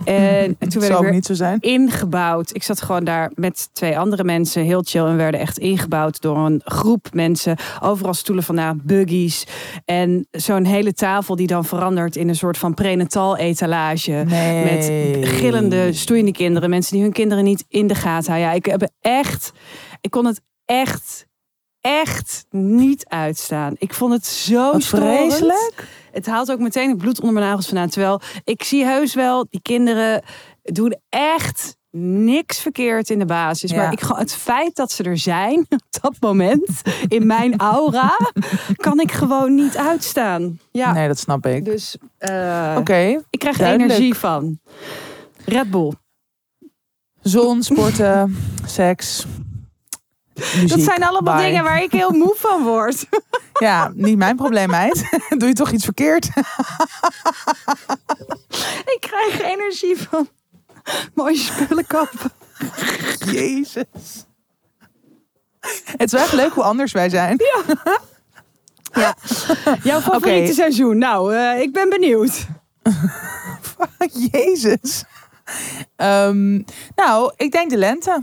A: En toen werd ik weer
B: niet zo zijn.
A: ingebouwd. Ik zat gewoon daar met twee andere mensen, heel chill. En werden echt ingebouwd door een groep mensen. Overal stoelen vandaan, buggies. En zo'n hele tafel die dan verandert in een soort van prenatal etalage.
B: Nee.
A: Met gillende, stoeiende kinderen. Mensen die hun kinderen niet in de gaten houden. Ja, ik heb echt... Ik kon het echt, echt niet uitstaan. Ik vond het zo
B: Wat
A: storend.
B: vreselijk.
A: Het haalt ook meteen het bloed onder mijn nagels vandaan. Terwijl ik zie heus wel, die kinderen doen echt niks verkeerd in de basis.
B: Ja.
A: Maar ik, het feit dat ze er zijn op dat moment, in mijn aura, kan ik gewoon niet uitstaan. Ja,
B: Nee, dat snap ik.
A: dus eh,
B: Oké.
A: ik krijg
B: duidelijk.
A: energie van. Red Bull.
B: Zon, sporten, seks. Muziek.
A: dat zijn allemaal
B: Bye.
A: dingen waar ik heel moe van word.
B: Ja, niet mijn probleem, meid. Doe je toch iets verkeerd?
A: ik krijg energie van mooie spullen kopen.
B: Jezus. Het is wel echt leuk hoe anders wij zijn.
A: Ja. Jouw favoriete seizoen? Nou, eh, ik ben benieuwd.
B: Jezus. Ehm, nou, ik denk de lente.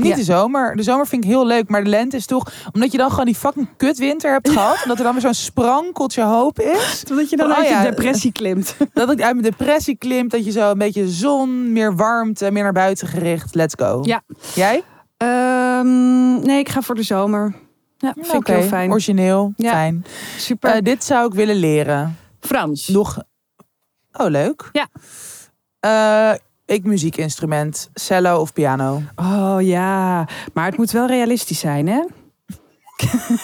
B: Niet
A: Ja.
B: de zomer. De zomer vind ik heel leuk, maar de lente is toch... Omdat je dan gewoon die fucking kutwinter hebt gehad. En dat er dan weer zo'n sprankeltje hoop is.
A: Totdat je dan
B: Oh,
A: uit
B: ja.
A: je depressie klimt.
B: Dat ik uit mijn depressie klimt. Dat je zo een beetje zon, meer warmte, meer naar buiten gericht. Let's go.
A: Ja.
B: Jij?
A: Ehm, nee, ik ga voor de zomer. Ja, vind
B: Oké,
A: ik heel fijn.
B: Origineel.
A: Ja.
B: Fijn.
A: Super.
B: Eh, dit zou ik willen leren.
A: Frans.
B: Nog. Oh, leuk.
A: Ja.
B: Eh, ik muziekinstrument. Cello of piano.
A: Oh ja, maar het moet wel realistisch zijn, hè?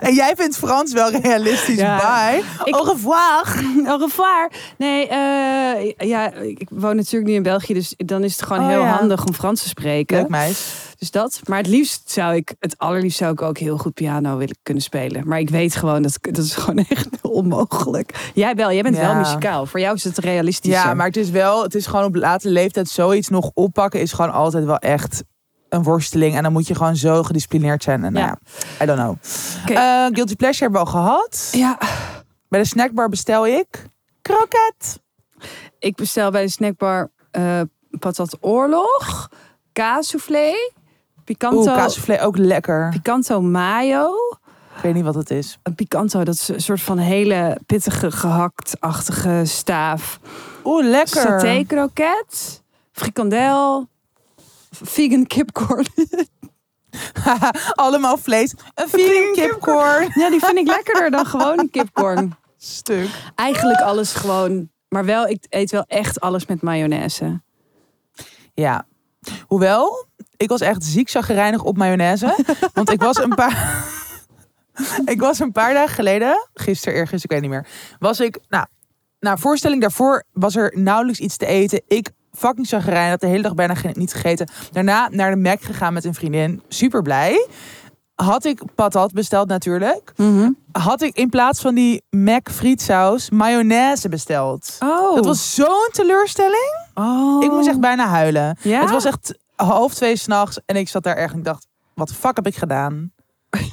B: En jij vindt Frans wel realistisch.
A: Ja.
B: Bye.
A: Ik-
B: Au revoir.
A: Au revoir. Nee, eh, ja, ik woon natuurlijk nu in België, dus dan is het gewoon
B: Oh,
A: heel
B: ja.
A: handig om Frans te spreken.
B: Leuk meis.
A: Dus dat. Maar het liefst zou ik, het allerliefst zou ik ook heel goed piano willen kunnen spelen. Maar ik weet gewoon dat dat is gewoon echt onmogelijk. Jij wel, jij bent wel muzikaal. Voor jou is het realistisch.
B: Ja, maar het is wel, het is gewoon op late leeftijd zoiets nog oppakken is gewoon altijd wel echt een worsteling. En dan moet je gewoon zo gedisciplineerd zijn. En nou
A: Ja.
B: ja, I don't know. Eh, Guilty Pleasure hebben we al gehad.
A: Ja,
B: Bij de snackbar bestel ik kroket.
A: ik bestel bij de snackbar eh patat oorlog, kaassoufflé, picanto,
B: Oeh, ook lekker.
A: picanto mayo.
B: Ik weet niet wat het is.
A: Een picanto, dat is een soort van hele pittige gehakt-achtige staaf.
B: Oeh, lekker.
A: Saté kroket, frikandel, vegan kipcorn.
B: Allemaal vlees. Een vegan kipcorn.
A: Ja, die vind ik lekkerder dan gewoon een kipcorn.
B: Stuk.
A: Eigenlijk alles gewoon, maar wel, ik eet wel echt alles met mayonaise.
B: Ja. Hoewel, ik was echt ziek chagrijnig op mayonaise. want ik was een paar... ik was een paar dagen geleden, gisteren, eergisteren, ik weet niet meer. Was ik, nou, na voorstelling daarvoor was er nauwelijks iets te eten. Ik fucking chagrijnig, had de hele dag bijna niet gegeten. Daarna naar de Mac gegaan met een vriendin. Super blij. Had ik patat besteld natuurlijk. Had ik in plaats van die Mac frietsaus mayonaise besteld.
A: Oh.
B: Dat was zo'n teleurstelling.
A: Oh.
B: Ik moest echt bijna huilen.
A: Ja?
B: Het was echt half twee s'nachts en ik zat daar erg en ik dacht, wat de fuck heb ik gedaan?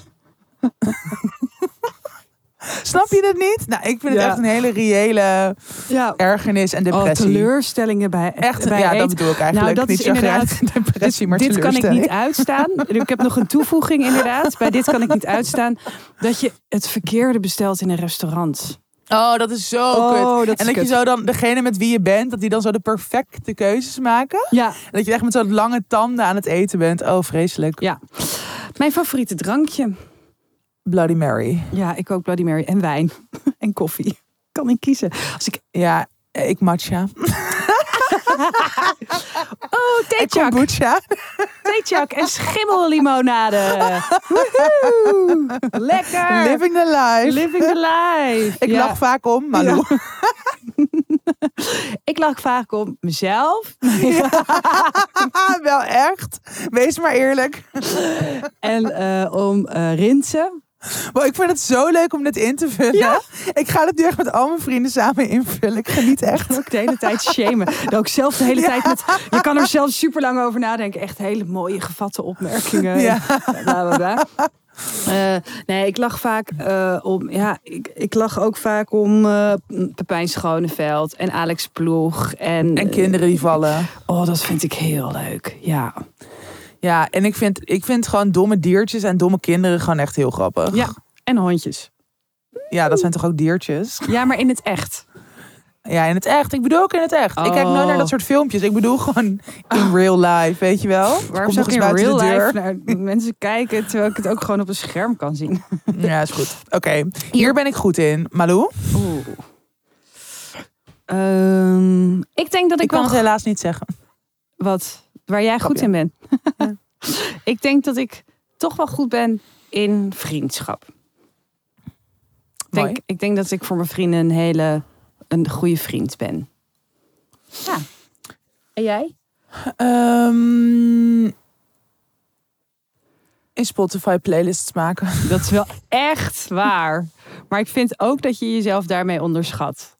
B: Snap je het niet? Nou, ik vind het echt een hele reële
A: ja.
B: ergernis en
A: Oh,
B: depressie.
A: teleurstellingen bij
B: echt,
A: bij
B: ja, dat bedoel ik eigenlijk.
A: Nou, dat
B: niet
A: is
B: zo
A: inderdaad-
B: depressie, maar
A: dit kan ik niet uitstaan. Ik heb nog een toevoeging inderdaad. Bij dit kan ik niet uitstaan. Dat je het verkeerde bestelt in een restaurant.
B: Oh, dat is zo
A: Oh,
B: kut.
A: dat
B: en dat
A: kut.
B: je zo dan, degene met wie je bent, dat die dan zo de perfecte keuzes maken.
A: Ja.
B: En dat je echt met zo'n lange tanden aan het eten bent. Oh, vreselijk.
A: Ja. Mijn favoriete drankje.
B: Bloody Mary.
A: Ja, ik ook Bloody Mary en wijn. En koffie. Kan ik kiezen. Als ik...
B: Ja, ik matcha.
A: Oh,
B: kombucha.
A: Theechak en schimmellimonade. Woehoe. Lekker.
B: Living the life.
A: Living the life.
B: Ik
A: Ja.
B: lach vaak om, Malou.
A: Ik lach vaak om mezelf.
B: Wel echt. Wees maar eerlijk.
A: En eh, om eh rinsen.
B: Maar ik vind het zo leuk om dit in te vullen. Ik ga het nu echt met al mijn vrienden samen invullen. Ik geniet echt.
A: Ook de hele tijd shamen. Dat ook zelf de hele tijd met. Je kan er zelf super lang over nadenken. Echt hele mooie gevatte opmerkingen.
B: Ja.
A: Bla, bla, bla. Eh, nee, ik lach vaak eh, om. Ja, ik, ik lach ook vaak om eh Pepijn Schoneveld en Alex Ploeg. En,
B: En kinderen die vallen.
A: Oh, dat vind ik heel leuk. Ja.
B: Ja, en ik vind, ik vind gewoon domme diertjes en domme kinderen gewoon echt heel grappig.
A: ja. En hondjes.
B: Ja, dat zijn toch ook diertjes?
A: Ja, maar in het echt.
B: Ja, in het echt. Ik bedoel ook in het echt. Ik kijk nooit naar dat soort filmpjes. Ik bedoel gewoon in real life, weet je wel?
A: Waarom zou
B: nog
A: ik in real
B: de
A: life naar mensen kijken terwijl ik het ook gewoon op een scherm kan zien?
B: Ja, is goed. Oké, hier ben ik goed in. Malou?
A: Oeh. Ehm, ik denk dat ik,
B: Ik kan
A: wel
B: het helaas niet zeggen.
A: wat waar jij goed
B: Grapje.
A: in bent. ik denk dat ik toch wel goed ben in vriendschap.
B: Mooi.
A: denk, ik denk dat ik voor mijn vrienden een hele een goede vriend ben. Ja. En jij?
B: Ehm, in Spotify playlists maken.
A: Dat is wel echt waar. Maar ik vind ook dat je jezelf daarmee onderschat.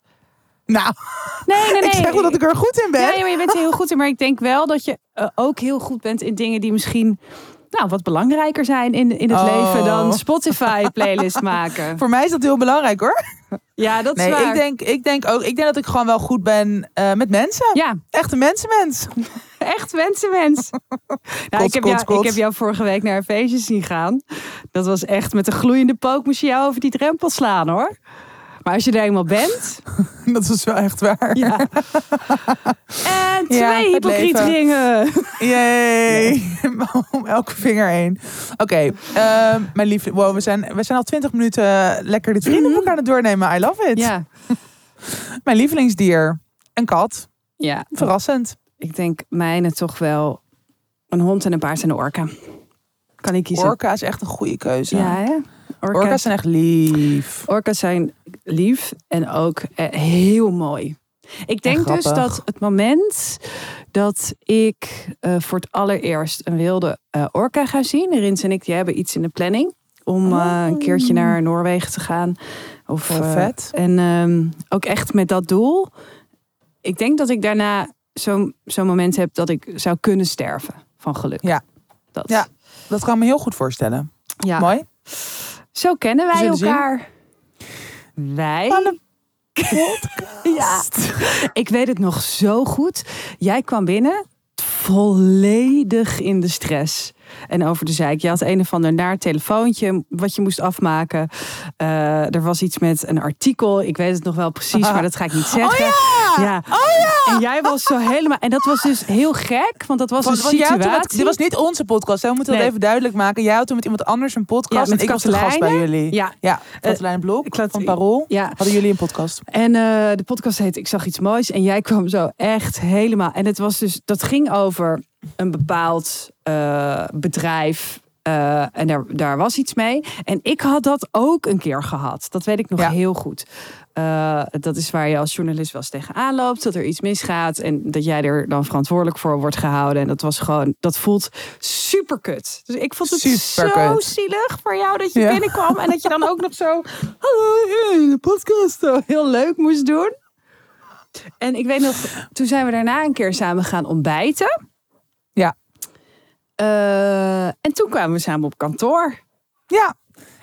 B: Nou,
A: Nee, nee, nee.
B: ik zeg wel dat ik er goed in ben.
A: Ja, ja, maar je bent er heel goed in. Maar ik denk wel dat je eh, ook heel goed bent in dingen die misschien nou, wat belangrijker zijn in, in het
B: Oh.
A: leven dan Spotify playlist maken.
B: Voor mij is dat heel belangrijk hoor.
A: Ja, dat is
B: Nee,
A: waar.
B: ik denk, ik denk ook, ik denk dat ik gewoon wel goed ben eh, met mensen.
A: Ja,
B: Echt een mensenmens.
A: echt wensenmens. nou, ik, heb jou, ik heb jou vorige week naar een feestje zien gaan. Dat was echt met een gloeiende pook moest je jou over die drempel slaan hoor. Maar als je er eenmaal bent,
B: Dat is wel echt waar.
A: ja. En twee
B: Ja,
A: hypocriet ringen.
B: Yay. Om elke vinger heen. Oké, ehm, mijn lief. Wow, we zijn, we zijn al twintig minuten lekker dit vrienden aan het doornemen. I love it.
A: Ja.
B: Mijn lievelingsdier. Een kat.
A: ja,
B: Verrassend.
A: ik denk mijne toch wel een hond en een paard en een orka. Kan ik kiezen?
B: Orka is echt een goede keuze.
A: Ja, hè? Orka.
B: Orka's zijn echt lief.
A: Orka's zijn lief en ook eh, heel mooi. Ik denk dus dat het moment dat ik eh, voor het allereerst een wilde eh, orka ga zien. Rins en ik die hebben iets in de planning. Om eh, een keertje naar Noorwegen te gaan. Of,
B: vet.
A: En ehm, ook echt met dat doel. Ik denk dat ik daarna zo'n zo'n moment heb dat ik zou kunnen sterven van geluk.
B: Ja.
A: Dat.
B: Ja. Dat kan me heel goed voorstellen.
A: ja.
B: Mooi.
A: Zo kennen wij
B: zullen zien.
A: elkaar. Wij. Ja, ik weet het nog zo goed. Jij kwam binnen volledig in de stress. En over de zeik. Je had een of ander naar telefoontje wat je moest afmaken. Eh, er was iets met een artikel. Ik weet het nog wel precies, maar dat ga ik niet zeggen.
B: Oh ja!
A: Ja. En jij was zo helemaal. En dat was dus heel gek, want dat was
B: Want,
A: een situatie.
B: dit was niet onze podcast. Hè? We moeten dat even duidelijk maken. Jij had toen met iemand anders een podcast.
A: Ja, met
B: en ik was de gast bij jullie.
A: Ja,
B: Ja, Katelijn Blok van Parool.
A: ja.
B: Hadden jullie een podcast?
A: En eh, de podcast heet Ik zag iets moois. En jij kwam zo echt helemaal. En het was dus, dat ging over een bepaald eh, bedrijf. eh, en daar, daar was iets mee. En ik had dat ook een keer gehad. Dat weet ik nog
B: Ja.
A: heel goed. Eh, dat is waar je als journalist wel eens tegenaan loopt. Dat er iets misgaat. En dat jij er dan verantwoordelijk voor wordt gehouden. En dat was gewoon, dat voelt super kut. Dus ik vond het zo zielig voor jou dat je
B: Ja.
A: binnenkwam. En dat je dan ook nog zo, hallo, in de podcast. heel leuk moest doen. En ik weet nog, toen zijn we daarna een keer samen gaan ontbijten. Eh, en toen kwamen we samen op kantoor.
B: Ja.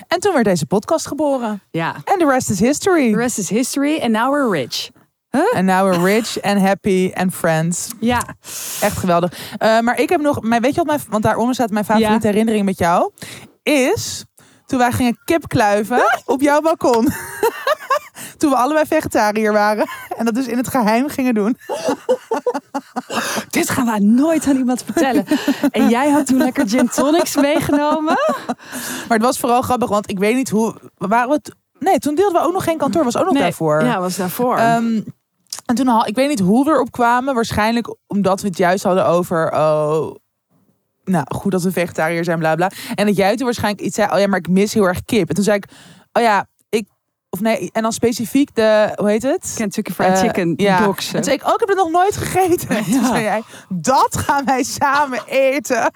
B: En toen werd deze podcast geboren.
A: Ja.
B: En the rest is history.
A: The rest is history and now we're rich.
B: En now we're rich and happy and friends.
A: Ja.
B: Echt geweldig. Eh, maar ik heb nog, mijn, weet je wat mijn, want daaronder staat mijn favoriete
A: Ja.
B: herinnering met jou. Is toen wij gingen kip kluiven op jouw balkon. toen we allebei vegetariër waren. En dat dus in het geheim gingen doen.
A: Dit gaan we nooit aan iemand vertellen. En jij had toen lekker gin tonics meegenomen.
B: Maar het was vooral grappig, want ik weet niet hoe. Waren we het, nee, toen deelden we ook nog geen kantoor. Was ook nog
A: Nee,
B: daarvoor.
A: Ja, was daarvoor.
B: Ehm, en toen al, ik weet niet hoe we erop kwamen. Waarschijnlijk omdat we het juist hadden over. Oh, nou, goed dat we vegetariër zijn, bla bla. En dat jij toen waarschijnlijk iets zei. Oh ja, maar ik mis heel erg kip. En toen zei ik, oh ja. Of nee, en dan specifiek de. Hoe heet het?
A: Kentucky Fried
B: Eh,
A: Chicken
B: ja.
A: box.
B: En toen zei ik, oh, ik heb het nog nooit gegeten. En toen
A: Ja.
B: zei jij, dat gaan wij samen eten.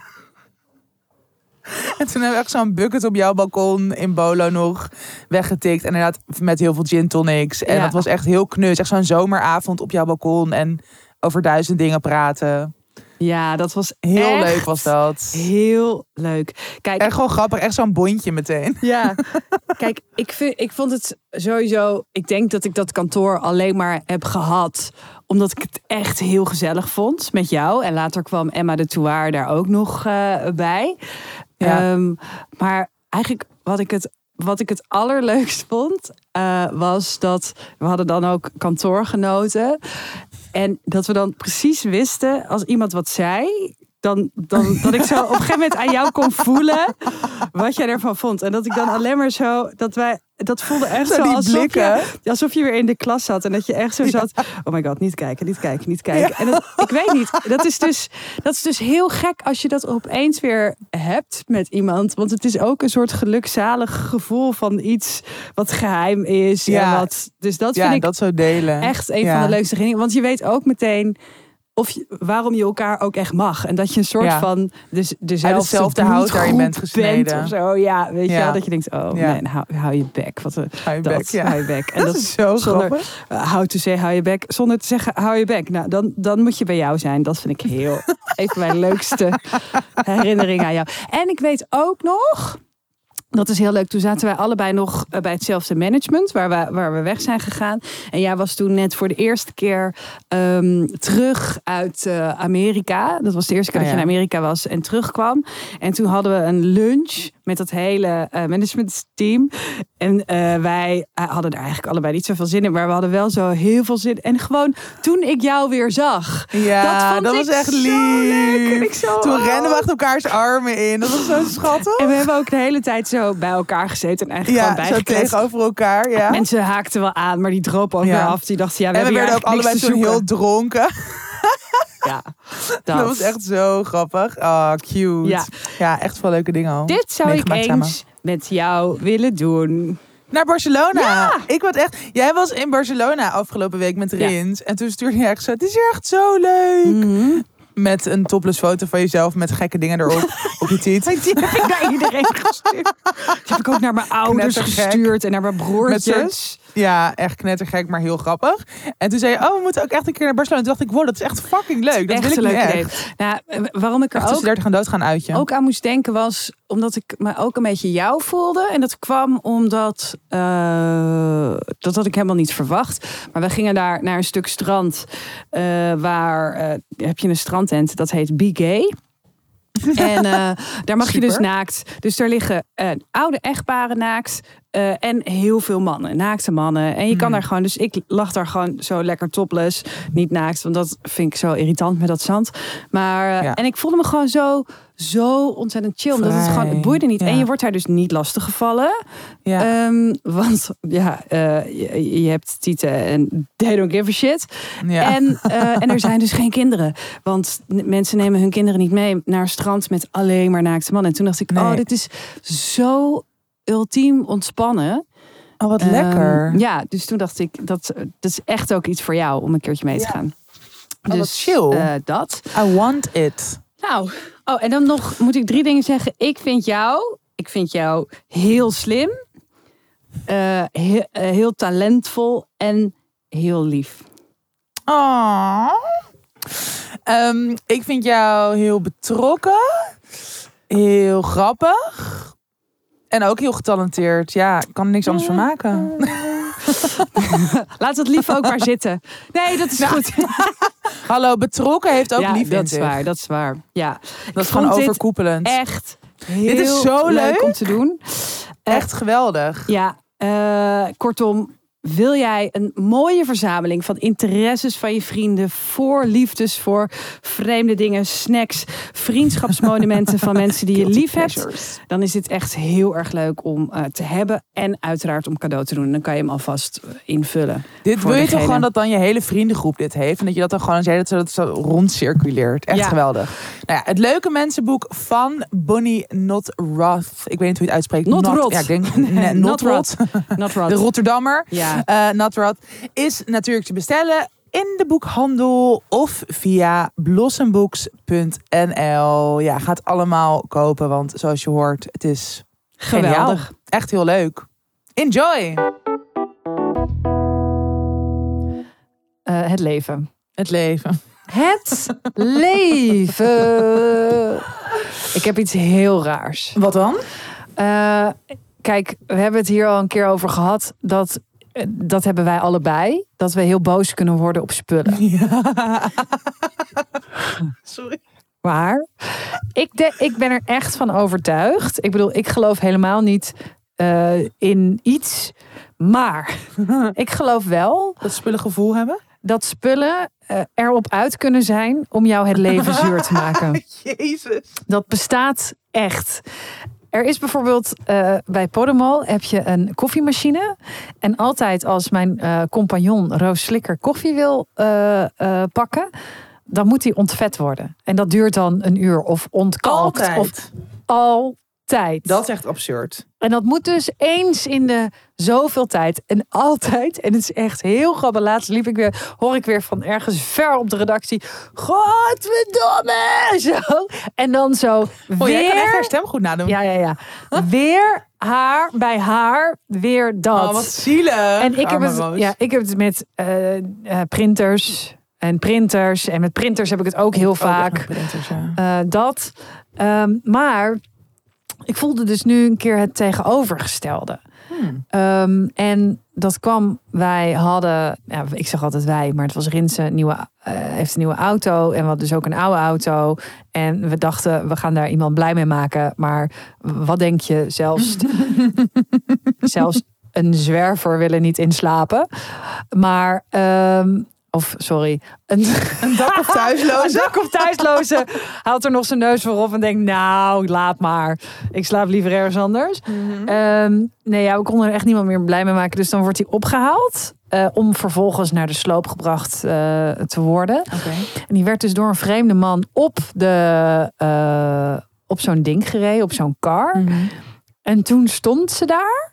B: En toen hebben we echt zo'n bucket op jouw balkon in Bolo nog weggetikt. En inderdaad met heel veel gin tonics. En
A: Ja.
B: dat was echt heel knus. Echt zo'n zomeravond op jouw balkon. En over duizend dingen praten.
A: Ja, dat was
B: Heel leuk was dat.
A: Heel leuk. Kijk,
B: Echt gewoon grappig. Echt zo'n bondje meteen.
A: Ja, kijk, ik, vind, ik vond het sowieso. Ik denk dat ik dat kantoor alleen maar heb gehad. Omdat ik het echt heel gezellig vond met jou. En later kwam Emma de Touaar daar ook nog eh, bij.
B: Ja.
A: Ehm, maar eigenlijk wat ik het, wat ik het allerleukst vond. eh, was dat we hadden dan ook kantoorgenoten. En dat we dan precies wisten als iemand wat zei. Dan, dan dat ik zo op een gegeven moment aan jou kon voelen wat jij ervan vond. En dat ik dan alleen maar zo, dat wij, dat voelde echt
B: Zo
A: zo, alsof,
B: blikken.
A: je, alsof je weer in de klas zat. En dat je echt zo zat, oh my god, niet kijken, niet kijken, niet kijken. En dat, ik weet niet, dat is, dus, dat is dus heel gek als je dat opeens weer hebt met iemand. Want het is ook een soort gelukzalig gevoel van iets wat geheim is.
B: Ja.
A: En wat, dus dat
B: ja,
A: vind ik
B: dat zo delen.
A: echt een van de leukste dingen. Want je weet ook meteen of je, waarom je elkaar ook echt mag. En dat je een soort
B: Ja.
A: van dus dezelfde,
B: hout daarin bent gesneden.
A: of zo. Ja, weet je wel, dat je denkt, oh
B: Ja.
A: nee, hou, hou je bek. Wat een,
B: Hou je
A: dat,
B: bek,
A: hou je. En
B: Dat
A: dat,
B: is zo
A: zonder-
B: grappig.
A: uh, how to say, hou je bek. Zonder te zeggen, hou je bek. Nou, dan, dan moet je bij jou zijn. Dat vind ik heel, een van mijn leukste herinneringen aan jou. En ik weet ook nog... Dat is heel leuk. Toen zaten wij allebei nog eh, bij hetzelfde management, waar we, waar we weg zijn gegaan. En jij was toen net voor de eerste keer ehm, terug uit eh, Amerika. Dat was de eerste keer
B: Ah,
A: dat je in Amerika was en terugkwam. En toen hadden we een lunch met dat hele eh, managementteam. En wij hadden daar eigenlijk allebei niet zoveel zin in, maar we hadden wel zo heel veel zin. En gewoon toen ik jou weer zag.
B: Ja,
A: dat ik
B: was echt lief.
A: leuk. En ik zo,
B: Toen
A: oh.
B: renden we achter elkaars armen in. Dat was zo schattig.
A: En we hebben ook de hele tijd zo bij elkaar gezeten en eigenlijk
B: Ja,
A: gewoon
B: zo
A: bijgekletst.
B: tegenover elkaar. Ja.
A: Mensen haakten wel aan, maar die dropen ook
B: Ja.
A: weer af. Die dachten, ja, we
B: en we werden ook allebei
A: te
B: heel dronken.
A: Ja, dat.
B: Dat was echt zo grappig. Ah, cute.
A: Ja.
B: Ja. echt veel leuke dingen al.
A: Dit zou ik
B: samen.
A: eens met jou willen doen.
B: Naar Barcelona.
A: Ja.
B: Ik was echt. Jij was in Barcelona afgelopen week met
A: Ja.
B: Rins. En toen stuurde je echt zo. Het is hier echt zo leuk.
A: Mhm.
B: Met een topless foto van jezelf met gekke dingen erop. op je tiet.
A: Die heb ik naar iedereen gestuurd. Die heb ik ook naar mijn ouders
B: Knettergek.
A: gestuurd en naar mijn broertjes.
B: Ja, echt knettergek, maar heel grappig. En toen zei je, oh, we moeten ook echt een keer naar Barcelona. Toen dacht ik, wow, dat is echt fucking leuk. Dat
A: Echt
B: wil ik
A: leuk
B: echt.
A: Nou, eh, waarom ik er
B: Echt
A: ook
B: tussen 30 en dood gaan uitje.
A: ook aan moest denken was omdat ik me ook een beetje jou voelde. En dat kwam omdat eh, dat had ik helemaal niet verwacht. Maar we gingen daar naar een stuk strand eh, waar heb je een strandtent dat heet Be Gay. En daar mag je dus naakt. Dus daar liggen eh, oude echtparen naakt. Eh, en heel veel mannen, naakte mannen. En je kan
B: Hmm.
A: daar gewoon, dus ik lag daar gewoon zo lekker topless. Niet naakt, want dat vind ik zo irritant met dat zand. Maar, eh,
B: Ja.
A: en ik voelde me gewoon zo, zo ontzettend chill. Omdat het gewoon, het boeide niet.
B: ja.
A: En je wordt daar dus niet lastig gevallen.
B: ja.
A: Ehm, want ja, eh, je, je hebt tieten en they don't give a shit.
B: ja.
A: En, en er zijn dus geen kinderen. Want mensen nemen hun kinderen niet mee naar een strand met alleen maar naakte mannen. En toen dacht ik,
B: Nee.
A: oh, dit is zo ultiem ontspannen.
B: oh, wat
A: Ehm,
B: lekker.
A: ja, dus toen dacht ik, dat, dat is echt ook iets voor jou om een keertje mee te
B: Ja.
A: gaan.
B: Oh, wat chill.
A: eh, dat.
B: I want it.
A: Nou, oh, en dan nog moet ik drie dingen zeggen. Ik vind jou, ik vind jou heel slim, eh, he- eh, heel talentvol en heel lief.
B: Oh. Ik vind jou heel betrokken. Heel grappig. En ook heel getalenteerd. Ja, ik kan er niks anders van maken.
A: Laat het lief ook maar zitten. Nee, dat is
B: Nou,
A: goed.
B: Hallo, betrokken heeft ook
A: ja,
B: lief
A: dat is waar, dat is waar. Ja,
B: Dat is gewoon overkoepelend.
A: echt heel
B: Dit is zo leuk.
A: om te doen.
B: Echt geweldig.
A: Ja, eh, kortom, wil jij een mooie verzameling van interesses van je vrienden voor liefdes, voor vreemde dingen, snacks, vriendschapsmonumenten van mensen die je lief hebt, dan is dit echt heel erg leuk om eh, te hebben en uiteraard om cadeau te doen. Dan kan je hem alvast eh, invullen.
B: Dit wil je toch gewoon dat dan je hele vriendengroep dit heeft. En dat je dat dan gewoon zei dat dat zo rondcirculeert. Echt
A: Ja.
B: geweldig. Nou ja, het leuke mensenboek van Bonnie Not Roth. Ik weet niet hoe je het uitspreekt.
A: Not Roth.
B: Ja, ik denk nee,
A: Not
B: Not Roth.
A: Not Rod.
B: De Rotterdammer.
A: Ja.
B: Eh Not Roth. Is natuurlijk te bestellen in de boekhandel of via blossombooks.nl. Ja, ga het allemaal kopen. Want zoals je hoort, het is
A: Geweldig.
B: geniaal. Echt heel leuk. Enjoy!
A: Eh, het leven.
B: Het leven.
A: Het leven. Ik heb iets heel raars.
B: Wat dan?
A: Eh, kijk, we hebben het hier al een keer over gehad. Dat, eh, dat hebben wij allebei. Dat we heel boos kunnen worden op spullen.
B: Sorry.
A: Maar ik, de, ik ben er echt van overtuigd. Ik bedoel, ik geloof helemaal niet eh, in iets. Maar ik geloof wel
B: Dat spullen gevoel hebben?
A: dat spullen eh, erop uit kunnen zijn om jou het leven zuur te maken.
B: Jezus.
A: Dat bestaat echt. Er is bijvoorbeeld eh, bij Podemol heb je een koffiemachine. En altijd als mijn eh, compagnon Roos Slikker koffie wil eh, pakken, dan moet die ontvet worden. En dat duurt dan een uur of ontkalkt. Of altijd.
B: Dat is echt absurd.
A: En dat moet dus eens in de zoveel tijd. En altijd. En het is echt heel grappig. Laatst liep ik weer, hoor ik weer van ergens ver op de redactie. Godverdomme! Zo. En dan zo
B: Oh, jij kan echt haar
A: weer.
B: stem goed nadoen.
A: Ja, ja, ja. Weer haar bij haar. Weer dat.
B: Oh, wat zielig.
A: En ik heb, het,
B: Roos.
A: ja, ik heb het met eh, eh, printers en printers. En met printers heb ik het ook heel
B: echt
A: vaak.
B: met printers, ja.
A: Eh, dat. Ehm, maar ik voelde dus nu een keer het tegenovergestelde.
B: Hmm.
A: Ehm, en dat kwam, wij hadden, ja, ik zeg altijd wij, maar het was Rinse, nieuwe, eh, heeft een nieuwe auto en we hadden dus ook een oude auto. En we dachten, we gaan daar iemand blij mee maken. Maar wat denk je, zelfs, zelfs een zwerver willen niet inslapen. Maar, ehm, of sorry, een,
B: Een dak of
A: een
B: thuisloze.
A: dak of thuisloze haalt er nog zijn neus voor op en denkt, nou, laat maar. Ik slaap liever ergens anders.
B: Mhm.
A: Ehm, nee, ja, we konden er echt niemand meer blij mee maken. Dus dan wordt hij opgehaald. eh, om vervolgens naar de sloop gebracht eh, te worden.
B: Oké.
A: En die werd dus door een vreemde man op, de, eh, op zo'n ding gereden, op zo'n car.
B: Mhm.
A: En toen stond ze daar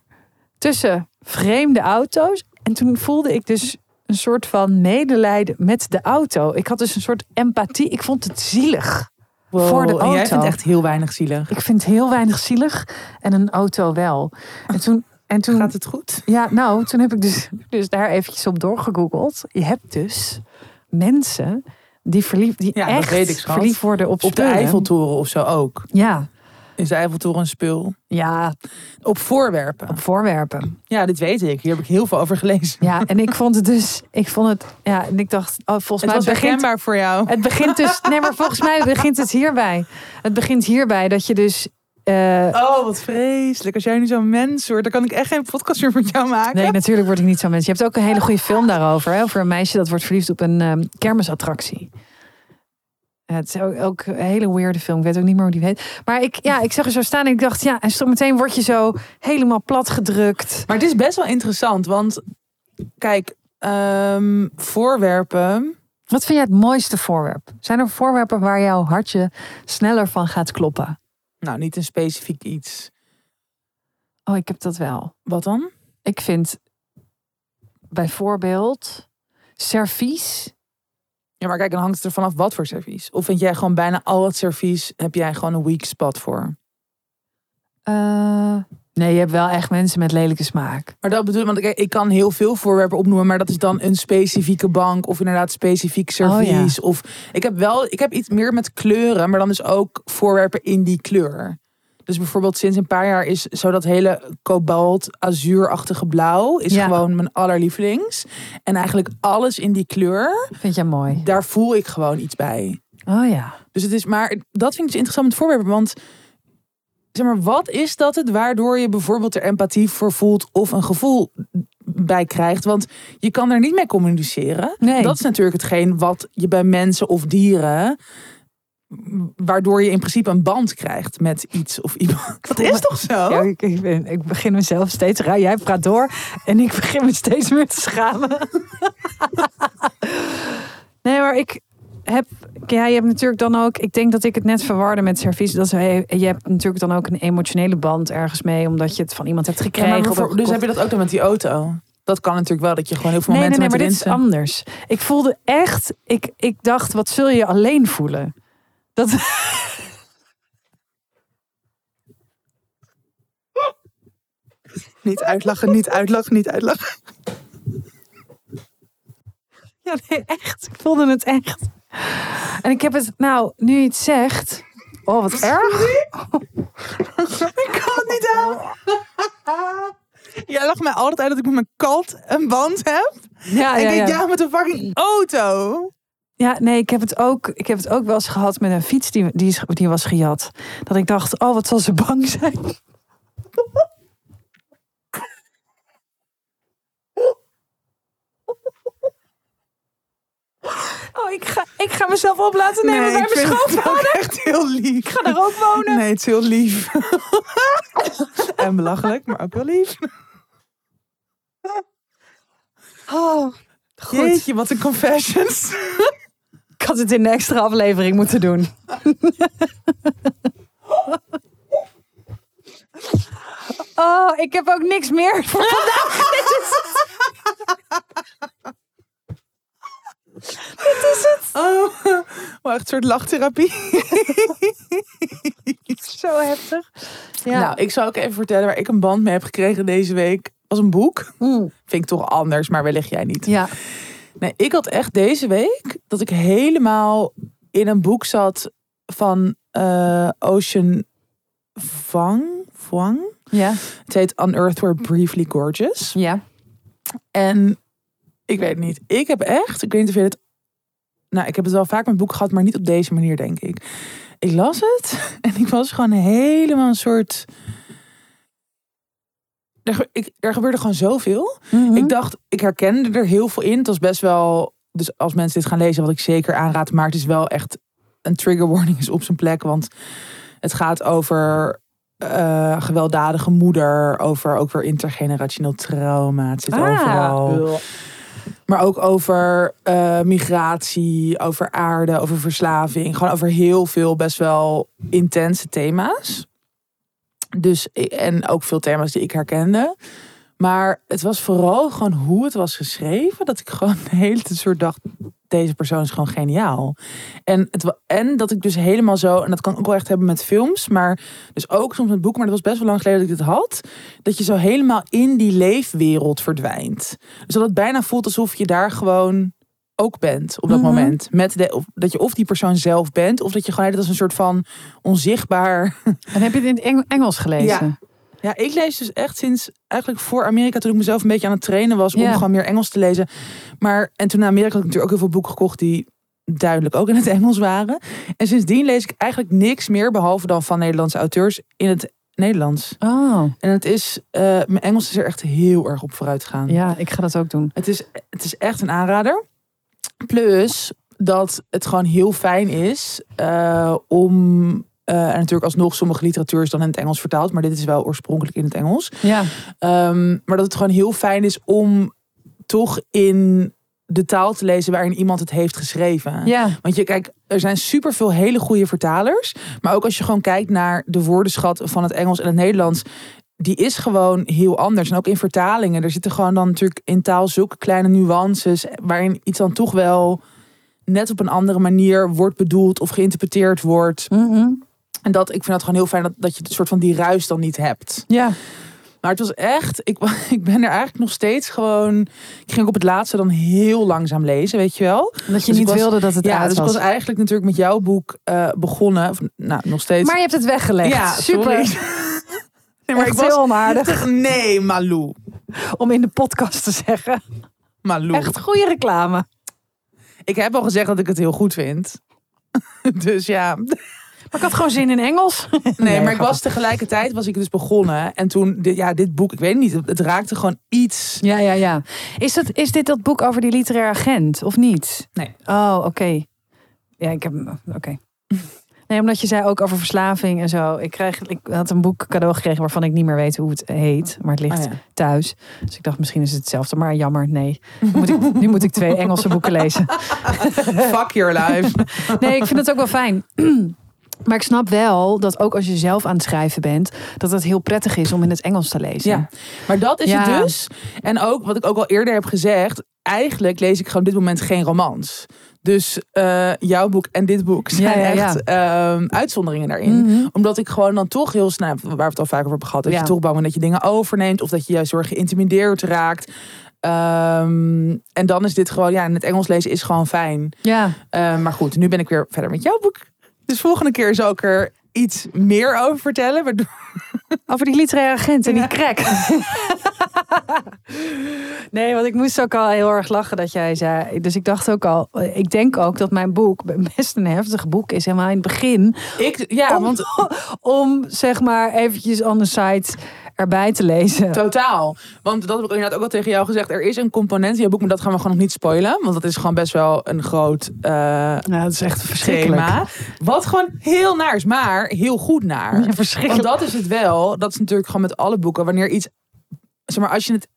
A: tussen vreemde auto's. En toen voelde ik dus een soort van medelijden met de auto. Ik had dus een soort empathie. Ik vond het zielig.
B: Wow,
A: Voor de
B: en jij
A: auto.
B: vindt echt heel weinig zielig.
A: Ik vind heel weinig zielig en een auto wel. En toen, en toen
B: Gaat het goed?
A: ja, nou, toen heb ik dus, dus daar eventjes op doorgegoogeld. Je hebt dus mensen die verliefd, die
B: Ja,
A: echt verliefd worden op,
B: Op de. Eiffeltoren of zo ook.
A: Ja,
B: Is de Eiffeltoren een spul?
A: ja,
B: Op voorwerpen.
A: op voorwerpen.
B: Ja, dit weet ik. Hier heb ik heel veel over gelezen.
A: Ja, en ik vond het dus, ik vond het, ja, en ik dacht, oh, volgens
B: Het
A: mij
B: was
A: begint,
B: herkenbaar voor jou.
A: het begint dus, nee, maar volgens mij begint het hierbij. Het begint hierbij dat je dus, eh,
B: Oh, wat vreselijk. Als jij nu zo'n mens wordt, dan kan ik echt geen podcast meer met jou maken.
A: nee, natuurlijk word ik niet zo'n mens. Je hebt ook een hele goede film daarover, hè, over een meisje dat wordt verliefd op een ehm, kermisattractie. Ja, het is ook, ook een hele weirde film. Ik weet ook niet meer hoe die heet. Maar ik, ja, ik zag er zo staan en ik dacht, ja, en zo meteen word je zo helemaal plat gedrukt.
B: Maar het is best wel interessant, want kijk, ehm, voorwerpen.
A: Wat vind jij het mooiste voorwerp? Zijn er voorwerpen waar jouw hartje sneller van gaat kloppen?
B: Nou, niet een specifiek iets.
A: Oh, ik heb dat wel.
B: Wat dan?
A: Ik vind bijvoorbeeld servies.
B: Ja, maar kijk, dan hangt het er vanaf wat voor servies. Of vind jij gewoon bijna al het servies, heb jij gewoon een weak spot voor?
A: Eh, nee, je hebt wel echt mensen met lelijke smaak.
B: Maar dat bedoel ik, want ik, ik kan heel veel voorwerpen opnoemen, maar dat is dan een specifieke bank of inderdaad specifiek servies. Of ik heb wel, ik heb iets meer met kleuren, maar dan dus ook voorwerpen in die kleur. Dus bijvoorbeeld sinds een paar jaar is zo dat hele kobalt azuurachtige blauw is
A: Ja.
B: gewoon mijn allerlievelings. En eigenlijk alles in die kleur,
A: Vind jij mooi?
B: daar voel ik gewoon iets bij.
A: Oh ja.
B: Dus het is maar dat vind ik dus interessant met voorwerpen, want zeg maar, wat is dat het waardoor je bijvoorbeeld er empathie voor voelt of een gevoel bij krijgt? Want je kan er niet mee communiceren.
A: Nee.
B: Dat is natuurlijk hetgeen wat je bij mensen of dieren waardoor je in principe een band krijgt met iets of iemand. Dat is toch zo?
A: Ja, ik, ik, ben- ik begin mezelf steeds raar. Jij praat door en ik begin me steeds meer te schamen. nee, maar ik heb. Ja, je hebt natuurlijk dan ook. Ik denk dat ik het net verwarde met servies. Dat je hebt natuurlijk dan ook een emotionele band ergens mee, omdat je het van iemand hebt gekregen.
B: maar dus heb je dat ook dan met die auto? Dat kan natuurlijk wel, dat je gewoon heel veel
A: Nee, nee,
B: momenten
A: nee, maar
B: met
A: dit is anders. Ik voelde echt. Ik, ik dacht, wat zul je alleen voelen? Dat.
B: Niet uitlachen, niet uitlachen, niet uitlachen.
A: Ja, nee, echt. Ik voelde het echt. En ik heb het, nou, nu je het zegt. Oh, wat erg.
B: Ik kan het niet aan. Jij lacht mij altijd uit dat ik met mijn kat een band heb.
A: Ja,
B: En
A: ja,
B: ik denk,
A: ja.
B: ja, met een fucking auto.
A: Ja, nee, ik heb het ook, ik heb het ook wel eens gehad met een fiets die, die, was gejat. Dat ik dacht, oh, wat zal ze bang zijn. Oh, ik ga, ik ga mezelf op laten nemen bij mijn schoonvader.
B: echt heel lief.
A: Ik ga daar ook wonen.
B: Nee, het is heel lief. en belachelijk, maar ook wel lief.
A: Oh, goed.
B: Jeetje, wat een confessions.
A: Ik had het in de extra aflevering moeten doen. Oh, ik heb ook niks meer voor vandaag.
B: Oh, wel echt een soort lachtherapie.
A: Zo heftig. Ja.
B: Nou, ik zal ook even vertellen waar ik een band mee heb gekregen deze week. Was een boek.
A: Mm.
B: Vind ik toch anders, maar wellicht jij niet.
A: ja.
B: Nee, ik had echt deze week dat ik helemaal in een boek zat van eh, Ocean Vuong. Vuong.
A: Ja.
B: Het heet Unearthed Were Briefly Gorgeous.
A: Ja.
B: En ik weet het niet. Ik heb echt, ik weet niet of je het. Nou, ik heb het wel vaak met boek gehad, maar niet op deze manier, denk ik. Ik las het en ik was gewoon helemaal een soort. Er, ik, er gebeurde gewoon zoveel.
A: Mhm.
B: Ik dacht, ik herkende er heel veel in. Het was best wel. Dus als mensen dit gaan lezen, wat ik zeker aanraad, maar het is wel echt een trigger warning is op zijn plek. Want het gaat over eh, gewelddadige moeder, over ook weer intergenerationeel trauma. Het zit overal.
A: Ah.
B: Maar ook over eh, migratie, over aarde, over verslaving. Gewoon over heel veel best wel intense thema's. Dus, en ook veel thema's die ik herkende. Maar het was vooral gewoon hoe het was geschreven. Dat ik gewoon de hele soort dacht, deze persoon is gewoon geniaal. En, het, en dat ik dus helemaal zo, en dat kan ik ook wel echt hebben met films. Maar dus ook soms met boeken, maar dat was best wel lang geleden dat ik dit had. Dat je zo helemaal in die leefwereld verdwijnt. Dus dat het bijna voelt alsof je daar gewoon ook bent op dat
A: Mhm.
B: moment. Met de, of, dat je of die persoon zelf bent, of dat je gewoon als een soort van onzichtbaar.
A: En heb je het in het Eng- Engels gelezen?
B: Ja, ik lees dus echt sinds eigenlijk voor Amerika, toen ik mezelf een beetje aan het trainen was om
A: Ja.
B: gewoon meer Engels te lezen. Maar en toen naar Amerika had ik natuurlijk ook heel veel boeken gekocht die duidelijk ook in het Engels waren. En sindsdien lees ik eigenlijk niks meer behalve dan van Nederlandse auteurs in het Nederlands.
A: Oh,
B: En het is, eh, mijn Engels is er echt heel erg op vooruit gegaan.
A: ja, ik ga dat ook doen.
B: Het is, het is echt een aanrader. Plus dat het gewoon heel fijn is eh, om. eh, en natuurlijk alsnog sommige literatuur is dan in het Engels vertaald, maar dit is wel oorspronkelijk in het Engels.
A: Ja.
B: Ehm, maar dat het gewoon heel fijn is om toch in de taal te lezen waarin iemand het heeft geschreven.
A: Ja.
B: Want je kijk, er zijn superveel hele goede vertalers. Maar ook als je gewoon kijkt naar de woordenschat van het Engels en het Nederlands. Die is gewoon heel anders. En ook in vertalingen. Er zitten gewoon dan natuurlijk in taal zulke kleine nuances. Waarin iets dan toch wel net op een andere manier wordt bedoeld of geïnterpreteerd wordt.
A: Mhm.
B: En dat, ik vind dat gewoon heel fijn dat, dat je het soort van die ruis dan niet hebt.
A: Ja.
B: Maar het was echt, ik, ik ben er eigenlijk nog steeds gewoon. Ik ging ook op het laatste dan heel langzaam lezen, weet je wel.
A: Dat je
B: Dus
A: niet
B: was-
A: wilde dat het
B: Ja, dus ik
A: was.
B: was eigenlijk natuurlijk met jouw boek eh, begonnen. Of, nou, nog steeds.
A: Maar je hebt het weggelegd.
B: ja,
A: Super.
B: Nee, maar
A: Echt
B: ik was
A: heel onaardig
B: Nee, Malou.
A: om in de podcast te zeggen.
B: Malou.
A: Echt goede reclame.
B: Ik heb al gezegd dat ik het heel goed vind. dus ja.
A: Maar ik had gewoon zin in Engels.
B: Nee, maar ik was tegelijkertijd was ik dus begonnen. En toen, dit, ja, dit boek, ik weet niet, het, raakte gewoon iets.
A: Ja, ja, ja. Is, dat, is dit dat boek over die literair agent of niet?
B: Nee.
A: Oh, oké. Ja, ik heb. Oké. Nee, omdat je zei ook over verslaving en zo. Ik, kreeg, ik had een boek cadeau gekregen waarvan ik niet meer weet hoe het heet. Maar het ligt
B: Oh ja.
A: thuis. Dus ik dacht, misschien is het hetzelfde. Maar jammer, nee. Nu moet ik, nu moet ik twee Engelse boeken lezen.
B: Fuck your life.
A: Nee, ik vind het ook wel fijn. Maar ik snap wel dat ook als je zelf aan het schrijven bent, dat het heel prettig is om in het Engels te lezen.
B: Ja, maar dat is
A: Ja.
B: het dus. En ook wat ik ook al eerder heb gezegd. Eigenlijk lees ik gewoon op dit moment geen romans. Dus eh, jouw boek en dit boek zijn
A: Ja, ja, ja.
B: echt ehm, uitzonderingen daarin.
A: Mhm.
B: Omdat ik gewoon dan toch heel snel, waar we het al vaker over hebben gehad, dat je toch bang bent dat je dingen overneemt of dat je juist heel erg geïntimideerd raakt. Ehm, en dan is dit gewoon, ja, in het Engels lezen is gewoon fijn.
A: Ja,
B: Ehm, maar goed, nu ben ik weer verder met jouw boek. Dus volgende keer zal ik er iets meer over vertellen.
A: over die literaire agent en die crack. nee, want ik moest ook al heel erg lachen dat jij zei. Dus ik dacht ook al, ik denk ook dat mijn boek best een heftig boek is. Helemaal in het begin.
B: Ik, ja,
A: om,
B: want
A: om zeg maar eventjes on the site erbij te lezen.
B: Totaal. Want dat heb ik inderdaad ook al tegen jou gezegd. Er is een component in je boek, maar dat gaan we gewoon nog niet spoilen. Want dat is gewoon best wel een groot eh
A: Ja, dat is echt verschrikkelijk.
B: thema. Wat gewoon heel naar is, maar heel goed naar.
A: Ja,
B: Want
A: verschrikkelijk.
B: dat is het wel. Dat is natuurlijk gewoon met alle boeken. Wanneer iets, zeg maar, als je het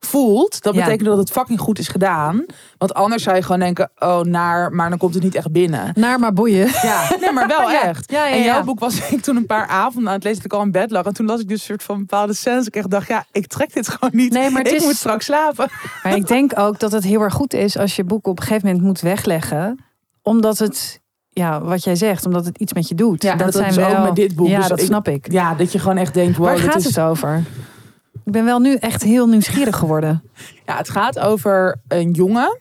B: voelt, dat
A: Ja.
B: betekent dat het fucking goed is gedaan. Want anders zou je gewoon denken, oh naar, maar dan komt het niet echt binnen.
A: Naar maar boeien.
B: Ja, nee, maar wel
A: Ja.
B: echt.
A: Ja, ja,
B: en jouw boek was ik toen een paar avonden aan het lezen dat ik al in bed lag. En toen las ik dus een soort van bepaalde scènes. Ik echt dacht, ja, ik trek dit gewoon niet.
A: Nee, maar het
B: ik
A: is-
B: moet straks slapen.
A: Maar ik denk ook dat het heel erg goed is als je boek op een gegeven moment moet wegleggen. Omdat het, ja, wat jij zegt, omdat het iets met je doet.
B: Ja, dat is ook met dit boek.
A: Ja,
B: Dus
A: dat
B: ik-
A: snap ik.
B: Ja, dat je gewoon echt denkt, wow,
A: Waar gaat
B: is...
A: het over? Ik ben wel nu echt heel nieuwsgierig geworden.
B: Ja, het gaat over een jongen.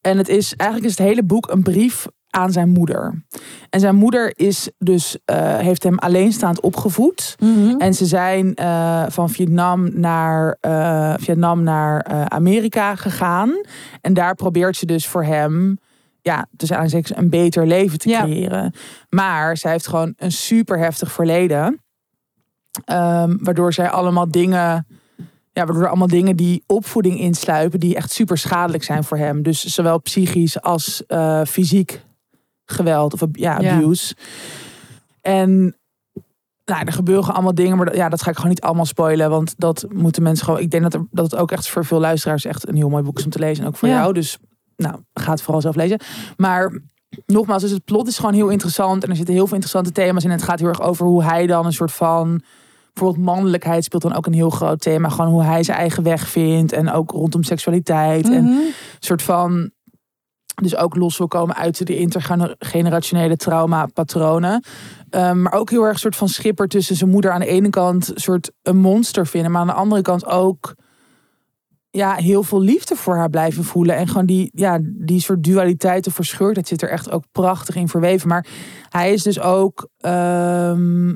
B: En het is eigenlijk is het hele boek een brief aan zijn moeder. En zijn moeder is dus, eh, heeft hem alleenstaand opgevoed. En ze zijn eh, van Vietnam naar, eh, Vietnam naar Amerika gegaan. En daar probeert ze dus voor hem, ja, dus eigenlijk een beter leven te
A: Ja.
B: creëren. Maar zij heeft gewoon een super heftig verleden. Ehm, waardoor zij allemaal dingen, ja, waardoor er allemaal dingen die opvoeding insluipen, die echt super schadelijk zijn voor hem. Dus zowel psychisch als eh, fysiek geweld of ja,
A: Ja.
B: abuse. En nou, er gebeuren allemaal dingen, maar dat, ja, dat ga ik gewoon niet allemaal spoilen. Want dat moeten mensen gewoon. Ik denk dat, er, dat het ook echt voor veel luisteraars echt een heel mooi boek is om te lezen. En ook voor
A: Ja.
B: jou. Dus nou, ga het vooral zelf lezen. Maar nogmaals, dus het plot is gewoon heel interessant. En er zitten heel veel interessante thema's in. En het gaat heel erg over hoe hij dan een soort van. Bijvoorbeeld mannelijkheid speelt dan ook een heel groot thema. Gewoon hoe hij zijn eigen weg vindt. En ook rondom seksualiteit. En
A: Mhm.
B: een soort van. Dus ook los wil komen uit de intergenerationele trauma-patronen. Ehm, maar ook heel erg een soort van schipper tussen zijn moeder aan de ene kant een soort een monster vinden. Maar aan de andere kant ook ja, heel veel liefde voor haar blijven voelen. En gewoon die, ja, die soort dualiteit of verscheurdheid zit er echt ook prachtig in verweven. Maar hij is dus ook. ehm,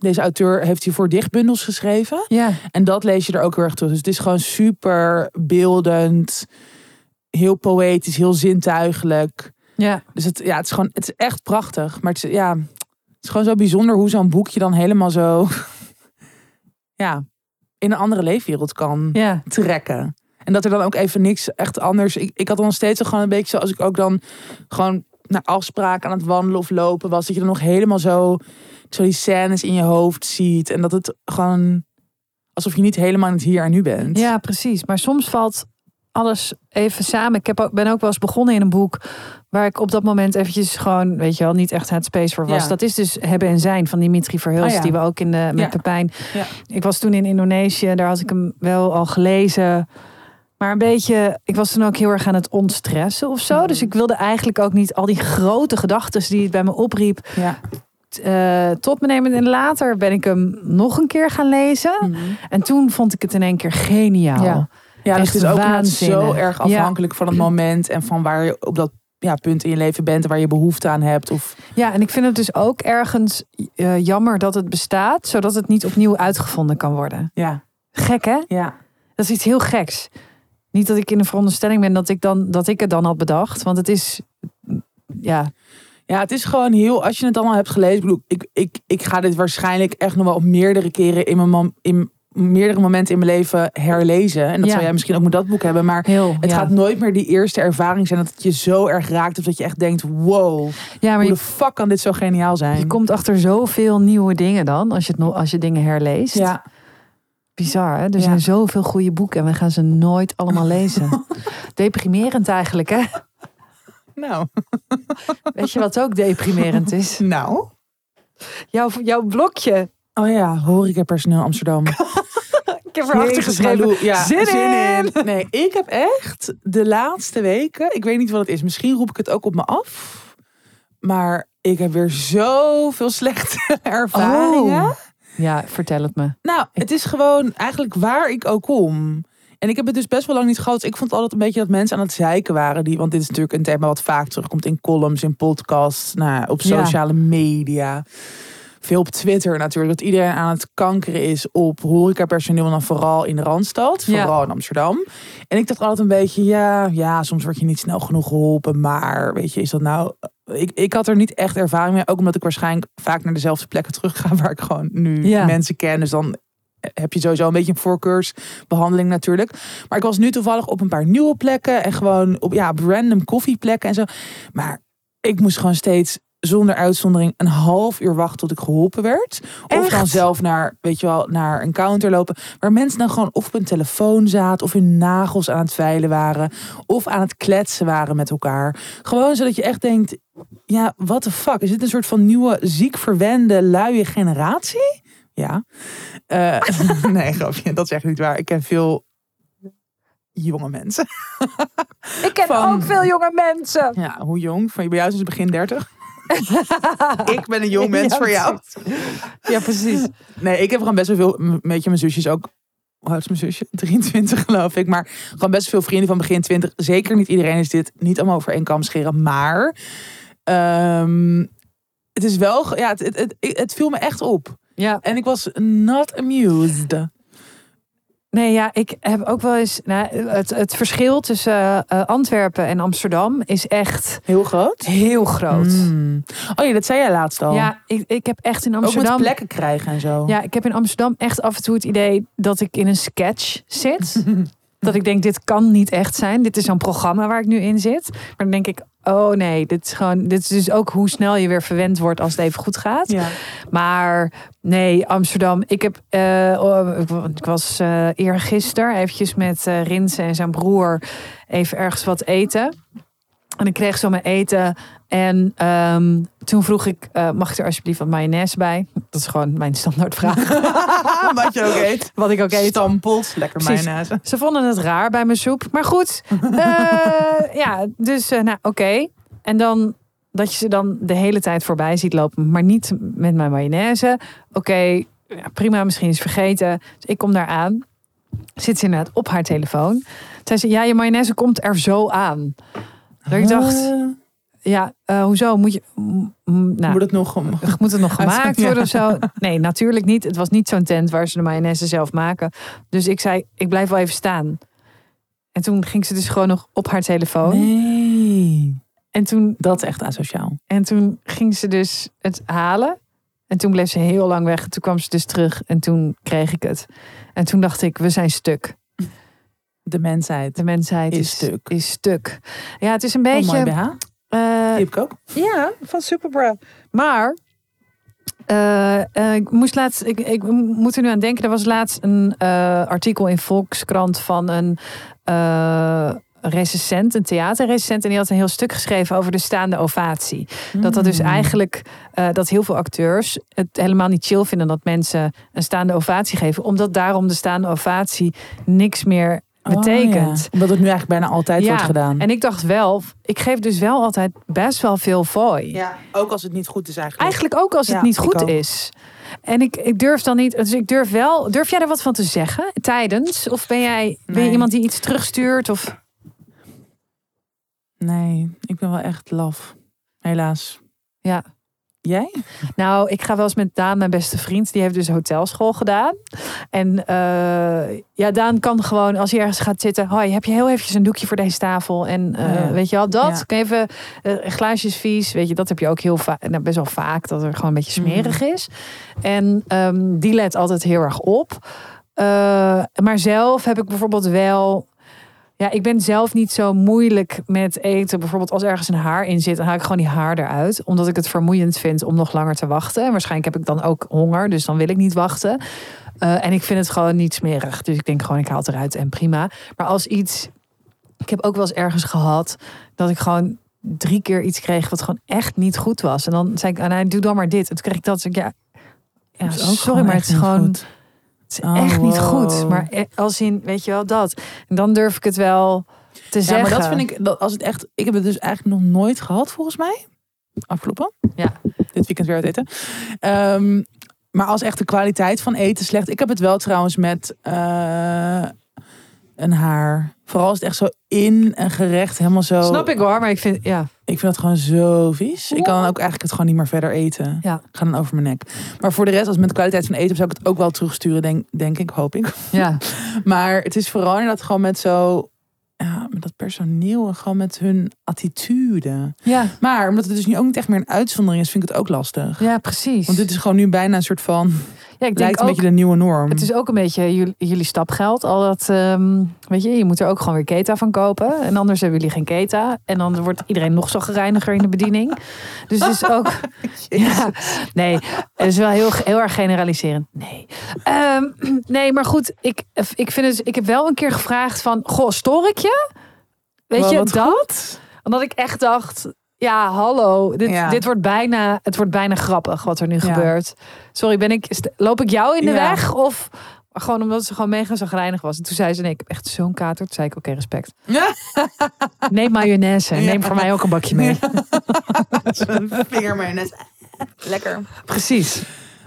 B: deze auteur heeft hiervoor dichtbundels geschreven.
A: Ja,
B: En dat lees je er ook heel erg terug. Dus het is gewoon super beeldend. Heel poëtisch, heel zintuigelijk.
A: ja.
B: Dus het, ja, het is gewoon, het is echt prachtig. Maar het is, ja, het is gewoon zo bijzonder hoe zo'n boekje dan helemaal zo, ja, in een andere leefwereld kan
A: ja.
B: trekken. En dat er dan ook even niks echt anders. Ik, ik had dan nog steeds gewoon een beetje zo, als ik ook dan gewoon naar afspraken aan het wandelen of lopen was, dat je dan nog helemaal zo, zo die scènes in je hoofd ziet. En dat het gewoon alsof je niet helemaal in het hier en nu bent.
A: Ja, precies. Maar soms valt alles even samen. Ik heb ook, ben ook wel eens begonnen in een boek waar ik op dat moment eventjes gewoon, weet je wel, niet echt het space voor was.
B: Ja.
A: Dat is dus Hebben en Zijn van Dimitri Verhulst,
B: Ah, ja.
A: die we ook in de, met
B: Ja.
A: Pepijn.
B: Ja.
A: Ik was toen in Indonesië, daar had ik hem wel al gelezen. Maar een beetje, ik was toen ook heel erg aan het ontstressen of zo.
B: Mhm.
A: Dus ik wilde eigenlijk ook niet al die grote gedachten die het bij me opriep, Eh, tot me nemen. En later ben ik hem nog een keer gaan lezen. En toen vond ik het in één keer geniaal.
B: Ja. Ja, dus het is ook zo erg
A: Ja.
B: afhankelijk van het moment en van waar je op dat ja, punt in je leven bent en waar je behoefte aan hebt. Of
A: Ja, en ik vind het dus ook ergens eh, jammer dat het bestaat, zodat het niet opnieuw uitgevonden kan worden.
B: ja,
A: Gek hè?
B: ja.
A: Dat is iets heel geks. Niet dat ik in de veronderstelling ben dat ik, dan, dat ik het dan had bedacht, want het is, ja,
B: Ja, het is gewoon heel, als je het allemaal hebt gelezen, ik bedoel, ik, ik, ik ga dit waarschijnlijk echt nog wel op meerdere keren in mijn, in meerdere momenten in mijn leven herlezen. En dat
A: Ja.
B: zou jij misschien ook met dat boek hebben, maar
A: heel.
B: het
A: ja.
B: gaat nooit meer die eerste ervaring zijn dat het je zo erg raakt of dat je echt denkt, wow,
A: ja, maar
B: hoe de fuck kan dit zo geniaal zijn?
A: je komt achter zoveel nieuwe dingen dan, als je, het, als je dingen herleest.
B: ja,
A: Bizar hè? Er zijn zoveel goede boeken en we gaan ze nooit allemaal lezen. Deprimerend eigenlijk hè?
B: Nou,
A: Weet je wat ook deprimerend is?
B: nou.
A: Jouw, jouw blokje.
B: Oh ja, horecapersoneel Amsterdam.
A: Ik heb erachter geschreven.
B: Ja,
A: zin, in.
B: Nee, ik heb echt de laatste weken, ik weet niet wat het is, misschien roep ik het ook op me af. Maar ik heb weer zoveel slechte ervaringen.
A: Oh. Ja, vertel het me.
B: Nou, het is gewoon eigenlijk waar ik ook kom. En ik heb het dus best wel lang niet gehad. Ik vond altijd een beetje dat mensen aan het zeiken waren. Die, want dit is natuurlijk een thema wat vaak terugkomt in columns, in podcasts, nou, op
A: Ja.
B: sociale media. Veel op Twitter natuurlijk. Dat iedereen aan het kankeren is op horecapersoneel. En dan vooral in de Randstad.
A: Ja.
B: Vooral in Amsterdam. En ik dacht altijd een beetje, ja, ja, soms word je niet snel genoeg geholpen. Maar weet je, is dat nou... Ik, ik had er niet echt ervaring mee. Ook omdat ik waarschijnlijk vaak naar dezelfde plekken terug ga. Waar ik gewoon nu
A: Ja.
B: mensen ken. Dus dan heb je sowieso een beetje een voorkeursbehandeling natuurlijk. Maar ik was nu toevallig op een paar nieuwe plekken. En gewoon op, ja, op random koffieplekken en zo. Maar ik moest gewoon steeds zonder uitzondering een half uur wachten tot ik geholpen werd. Of dan zelf naar, weet je wel, naar een counter lopen. Waar mensen dan gewoon of op hun telefoon zaten. Of hun nagels aan het veilen waren. Of aan het kletsen waren met elkaar. Gewoon zodat je echt denkt, ja, what the fuck? Is dit een soort van nieuwe ziek verwende luie generatie? Ja. Eh, nee, grapje. Dat is echt niet waar. Ik ken veel jonge mensen.
A: Ik ken
B: Van-
A: ook veel jonge mensen.
B: Ja, hoe jong? Van bij jou is het begin 30. ik ben een jong mens
A: Ja,
B: voor jou.
A: Ja, precies.
B: Nee, ik heb gewoon best wel veel, een beetje mijn zusjes ook. Hoe oud is mijn zusje? 23 geloof ik. Maar gewoon best veel vrienden van begin 20. Zeker niet iedereen is dit niet allemaal over één kam scheren. Maar ehm, het is wel, ja, het, het, het, het viel me echt op.
A: Ja,
B: En ik was not amused.
A: nee, ja, ik heb ook wel eens. Nou, het, het verschil tussen eh, Antwerpen en Amsterdam is echt
B: Heel groot.
A: heel groot.
B: Mm. Oh ja, dat zei jij laatst al.
A: Ja, ik, ik heb echt in
B: ook met
A: Amsterdam.
B: plekken krijgen en zo.
A: Ja, ik heb in Amsterdam echt af en toe het idee dat ik in een sketch zit. dat ik denk, dit kan niet echt zijn. Dit is zo'n programma waar ik nu in zit. Maar dan denk ik, oh nee, dit is gewoon. Dit is dus ook hoe snel je weer verwend wordt als het even goed gaat.
B: Ja.
A: Maar nee, Amsterdam. Ik heb, eh, oh, ik- was eh eergisteren eventjes met eh Rinse en zijn broer even ergens wat eten. En ik kreeg zo mijn eten. En ehm, toen vroeg ik, eh, mag ik er alsjeblieft wat mayonaise bij? Dat is gewoon mijn standaardvraag.
B: Wat je ook eet.
A: wat ik ook eet.
B: Stampelt. Lekker
A: Precies.
B: mayonaise.
A: Ze vonden het raar bij mijn soep. Maar goed. eh, ja, dus eh, nou oké. En dan dat je ze dan de hele tijd voorbij ziet lopen. Maar niet met mijn mayonaise. Oké, ja, prima. Misschien is het vergeten. Dus ik kom daar aan. Zit ze inderdaad op haar telefoon. Zei ze, ja, je mayonaise komt er zo aan. Dat ik dacht,
B: Ah,
A: ja, eh, hoezo? Moet je... nou,
B: moet het nog om.
A: moet het nog gemaakt
B: Ja.
A: worden of zo? Nee, natuurlijk niet. Het was niet zo'n tent waar ze de mayonaise zelf maken. Dus ik zei, ik blijf wel even staan. En toen ging ze dus gewoon nog op haar telefoon.
B: Nee.
A: En, toen,
B: Dat is echt asociaal.
A: en toen ging ze dus het halen. En toen bleef ze heel lang weg. Toen kwam ze dus terug en toen kreeg ik het. En toen dacht ik, we zijn stuk.
B: De mensheid.
A: De mensheid
B: Is
A: is,
B: stuk.
A: Is stuk. Ja, het is een
B: Oh, mooi
A: beetje...
B: BH.
A: eh,
B: Die heb ik ook.
A: Ja, van Superbra. Maar eh, eh, ik moest laatst, ik, ik moet er nu aan denken. Er was laatst een eh, artikel in Volkskrant van een eh recensent, een theaterrecensent. En die had een heel stuk geschreven over de staande ovatie. Dat dat dus
B: Mm.
A: eigenlijk, eh, dat heel veel acteurs het helemaal niet chill vinden dat mensen een staande ovatie geven. Omdat daarom de staande ovatie niks meer
B: Oh,
A: betekent.
B: ja. Omdat het nu eigenlijk bijna altijd
A: Ja,
B: wordt gedaan.
A: En ik dacht wel, ik geef dus wel altijd best wel veel fooi.
B: ja, ook als het niet goed is eigenlijk.
A: Eigenlijk ook als het
B: Ja,
A: niet goed
B: ook.
A: is. En ik, ik durf dan niet, dus ik durf wel, durf jij er wat van te zeggen tijdens? Of ben jij ben je iemand die iets terugstuurt? Of
B: Nee, ik ben wel echt laf. Helaas.
A: ja.
B: Jij?
A: Nou, ik ga wel eens met Daan, mijn beste vriend, die heeft dus hotelschool gedaan. En eh, ja, Daan kan gewoon, als hij ergens gaat zitten, hoi, heb je heel eventjes een doekje voor deze tafel? En eh,
B: ja.
A: weet je wel, dat,
B: Ja.
A: even eh, glaasjes vies, weet je, dat heb je ook heel vaak, nou, best wel vaak, dat er gewoon een beetje smerig is. En ehm, die let altijd heel erg op. Maar zelf heb ik bijvoorbeeld wel. Ja, ik ben zelf niet zo moeilijk met eten. Bijvoorbeeld als ergens een haar in zit, dan haal ik gewoon die haar eruit. Omdat ik het vermoeiend vind om nog langer te wachten. En waarschijnlijk heb ik dan ook honger, dus dan wil ik niet wachten. Eh, en ik vind het gewoon niet smerig. Dus ik denk gewoon, ik haal het eruit en prima. Maar als iets... Ik heb ook wel eens ergens gehad dat ik gewoon drie keer iets kreeg wat gewoon echt niet goed was. En dan zei ik, ah, nee, doe dan maar dit. En toen kreeg ik dat. Dus ik, ja, sorry, maar het is gewoon...
B: goed.
A: Het is
B: Oh,
A: echt niet goed.
B: wow.
A: Maar e- als in, weet je wel, dat. En dan durf ik het wel te
B: Ja,
A: zeggen.
B: maar dat vind ik, dat als het echt, ik heb het dus eigenlijk nog nooit gehad volgens mij. Afgelopen.
A: Ja.
B: Dit weekend weer uit eten. Ehm, maar als echt de kwaliteit van eten slecht. Ik heb het wel trouwens met eh, een haar. Vooral als het echt zo in een gerecht helemaal zo.
A: Snap ik hoor, maar ik vind, ja.
B: Ik vind dat gewoon zo vies. Ik kan dan ook eigenlijk het gewoon niet meer verder eten.
A: Ja.
B: Ik ga dan over mijn nek. Maar voor de rest, als het met de kwaliteit van eten, zou ik het ook wel terugsturen, denk, denk ik, hoop ik.
A: ja.
B: Maar het is vooral inderdaad gewoon met zo, ja, met dat personeel en gewoon met hun attitude.
A: Ja,
B: Maar omdat het dus nu ook niet echt meer een uitzondering is, vind ik het ook lastig.
A: ja precies.
B: Want dit is gewoon nu bijna een soort van,
A: ja, ik denk
B: een beetje de nieuwe norm.
A: het is ook een beetje jullie, jullie stapgeld. Al dat, ehm, weet je, je moet er ook gewoon weer keta van kopen. En anders hebben jullie geen keta. En dan wordt iedereen nog zo gereiniger in de bediening. Dus het is ook... ja, nee, het is wel heel, heel erg generaliserend. Nee. Ehm, nee, maar goed, ik, ik, vind het, ik heb wel een keer gevraagd van... Goh, stoor ik je? Weet
B: Wel
A: je, dat? Omdat ik echt dacht... Ja, hallo. Dit,
B: Ja.
A: dit wordt bijna, het wordt bijna grappig wat er nu
B: Ja.
A: gebeurt. Sorry, ben ik, loop ik jou in de
B: Ja.
A: weg? Of gewoon omdat ze gewoon mega zagrijnig was. En toen zei ze, nee, ik heb echt zo'n kater. Toen zei ik, oké, respect.
B: Ja.
A: Neem mayonaise. Neem voor mij ook een bakje mee.
B: Vingermayonaise. Lekker.
A: Precies.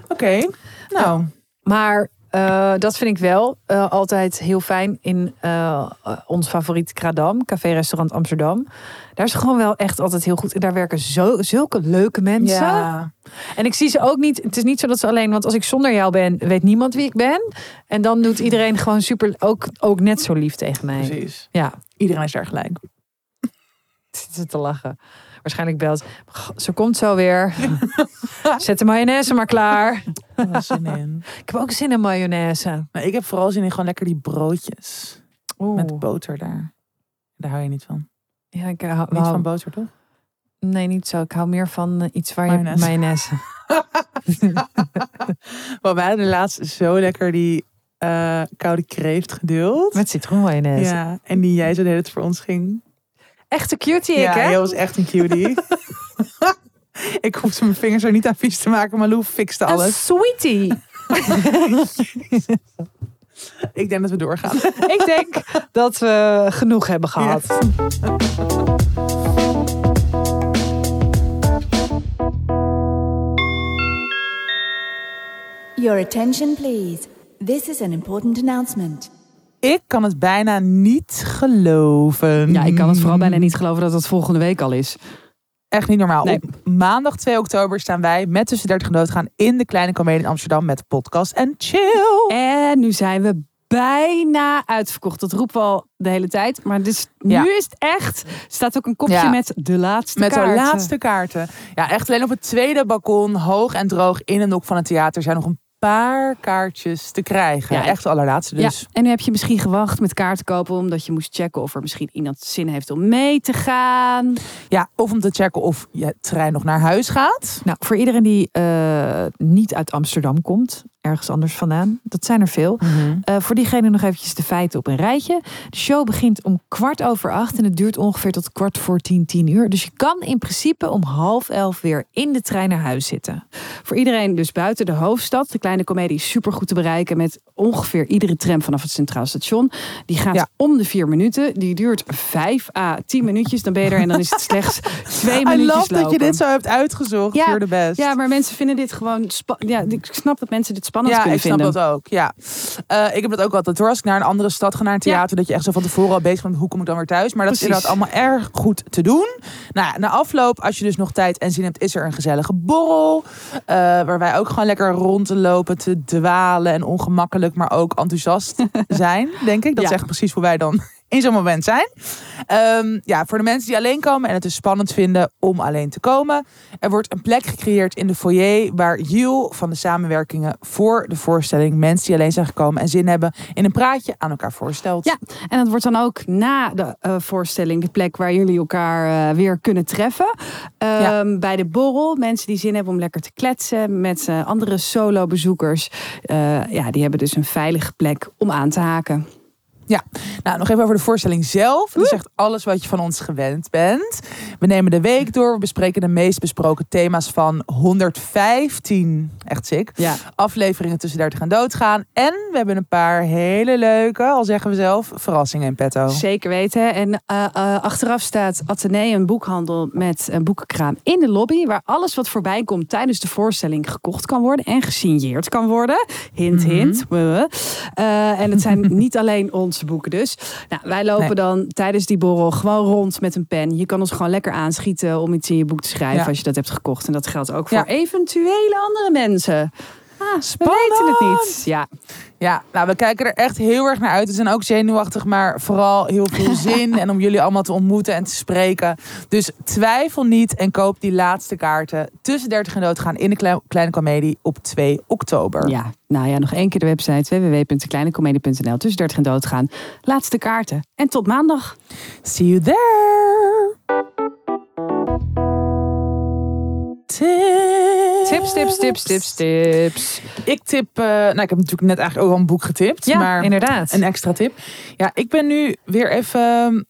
B: Oké, nou.
A: Maar eh, dat vind ik wel eh, altijd heel fijn in eh, ons favoriet Kradam, café-restaurant Amsterdam. Daar is gewoon wel echt altijd heel goed. En daar werken zo, zulke leuke mensen.
B: Ja.
A: En ik zie ze ook niet. Het is niet zo dat ze alleen. Want als ik zonder jou ben, weet niemand wie ik ben. En dan doet iedereen gewoon super. Ook, ook net zo lief tegen mij.
B: Precies.
A: Ja,
B: Iedereen is daar gelijk.
A: Zit ze te lachen. Waarschijnlijk belt. "Goh, Ze komt zo weer. Zet de mayonaise maar klaar.
B: Zin in.
A: Ik heb ook zin in mayonaise.
B: Maar ik heb vooral zin in gewoon lekker die broodjes.
A: Oeh.
B: Met boter daar. Daar hou je niet van.
A: Ja, ik hou,
B: Niet van boter, toch?
A: Nee, niet zo. Ik hou meer van eh, iets waar je
B: Mayonaise.
A: mayonaise.
B: Maar wij hadden laatst zo lekker die eh, koude kreeft gedeeld.
A: Met citroenmayonaise.
B: Ja, en die jij zo de hele tijd voor ons ging.
A: Echte cutie ik,
B: ja,
A: hè?
B: jij was echt een cutie. ik hoefde mijn vingers er niet aan vies te maken, maar Lou fixte
A: Een
B: alles.
A: sweetie.
B: Ik denk dat we doorgaan.
A: ik denk dat we genoeg hebben gehad.
C: Your attention, please. This is an important announcement.
B: Ik kan het bijna niet geloven.
A: Ja, ik kan het vooral bijna niet geloven dat het volgende week al is.
B: Echt niet normaal.
A: Nee.
B: Op maandag 2 oktober staan wij met Tussen 30 en Doodgaan in de Kleine Comedie in Amsterdam met podcast en chill.
A: En nu zijn we bijna uitverkocht. Dat roepen we al de hele tijd. Maar dus,
B: Ja.
A: nu is het echt. Staat ook een kopje
B: Ja.
A: met de laatste
B: Met de
A: kaarten.
B: laatste kaarten. Ja, echt alleen op het tweede balkon, hoog en droog, in een hoek van het theater, zijn nog een paar kaartjes te krijgen.
A: Ja.
B: echt de allerlaatste dus.
A: Ja, en nu heb je misschien gewacht met kaarten kopen omdat je moest checken of er misschien iemand zin heeft om mee te gaan.
B: Ja, of om te checken of je trein nog naar huis gaat.
A: Nou, voor iedereen die eh, niet uit Amsterdam komt, ergens anders vandaan, dat zijn er veel. Eh, voor diegene nog eventjes de feiten op een rijtje. De show begint om kwart over acht en het duurt ongeveer tot kwart voor tien, tien uur. Dus je kan in principe om half elf weer in de trein naar huis zitten. Voor iedereen dus buiten de hoofdstad. De kleine komedie is super goed te bereiken met ongeveer iedere tram vanaf het Centraal Station. Die gaat
B: Ja.
A: om de vier minuten. Die duurt vijf à tien minuutjes. Dan ben je er en dan is het slechts twee
B: I
A: minuutjes
B: love dat je
A: lopen.
B: dit zo hebt uitgezocht.
A: Ja,
B: the best.
A: Ja, maar mensen vinden dit gewoon... ja, ik snap dat mensen dit spannend
B: Ja,
A: kunnen
B: ik snap dat ook. Ja. Eh, ik heb dat ook altijd hoor. Als ik naar een andere stad ga, naar een theater, dat je echt zo van tevoren al bezig bent, hoe kom ik dan weer thuis? Maar dat
A: Precies.
B: is inderdaad allemaal erg goed te doen. Nou, ja, na afloop, als je dus nog tijd en zin hebt, is er een gezellige borrel. eh, waar wij ook gewoon lekker rond te lopen, te dwalen en ongemakkelijk, maar ook enthousiast zijn, denk ik. Dat
A: Ja.
B: is echt precies hoe wij dan in zo'n moment zijn. Ehm, ja, voor de mensen die alleen komen en het dus spannend vinden om alleen te komen. Er wordt een plek gecreëerd in de foyer waar Jill van de samenwerkingen voor de voorstelling mensen die alleen zijn gekomen en zin hebben in een praatje aan elkaar voorstelt.
A: Ja, en dat wordt dan ook na de eh, voorstelling de plek waar jullie elkaar eh, weer kunnen treffen. Ehm, Bij de borrel, mensen die zin hebben om lekker te kletsen met eh, andere solo-bezoekers. Ja, die hebben dus een veilige plek om aan te haken.
B: Nou, nog even over de voorstelling zelf. Dat is echt alles wat je van ons gewend bent. We nemen de week door. We bespreken de meest besproken thema's van 115, echt sick,
A: Ja.
B: afleveringen tussen 30 en doodgaan. En we hebben een paar hele leuke, al zeggen we zelf, verrassingen in petto.
A: Zeker weten. En eh, eh, achteraf staat Atheneum een boekhandel met een boekenkraam in de lobby. Waar alles wat voorbij komt tijdens de voorstelling gekocht kan worden en gesigneerd kan worden. Hint,
B: Mhm.
A: hint. Eh, en het zijn niet alleen boeken dus. Nou, wij lopen
B: Nee.
A: dan tijdens die borrel gewoon rond met een pen. Je kan ons gewoon lekker aanschieten om iets in je boek te schrijven
B: Ja.
A: als je dat hebt gekocht. En dat geldt ook voor eventuele andere mensen. We weten het niet. Ja,
B: Ja, nou, we kijken er echt heel erg naar uit. We zijn ook zenuwachtig, maar vooral heel veel zin. en om jullie allemaal te ontmoeten en te spreken. Dus twijfel niet en koop die laatste kaarten tussen 30 en doodgaan in de Kle- Kleine Comedie op 2 oktober.
A: ja. Nou ja, nog één keer de website www.kleinecomedie.nl. Tussen 30 en doodgaan. Laatste kaarten. En tot maandag.
B: See you there. Tips,
A: tips, tips, tips, tips.
B: Ik tip, eh, nou ik heb natuurlijk net eigenlijk ook al een boek getipt.
A: Ja,
B: maar
A: inderdaad.
B: een extra tip. Ja, ik ben nu weer even...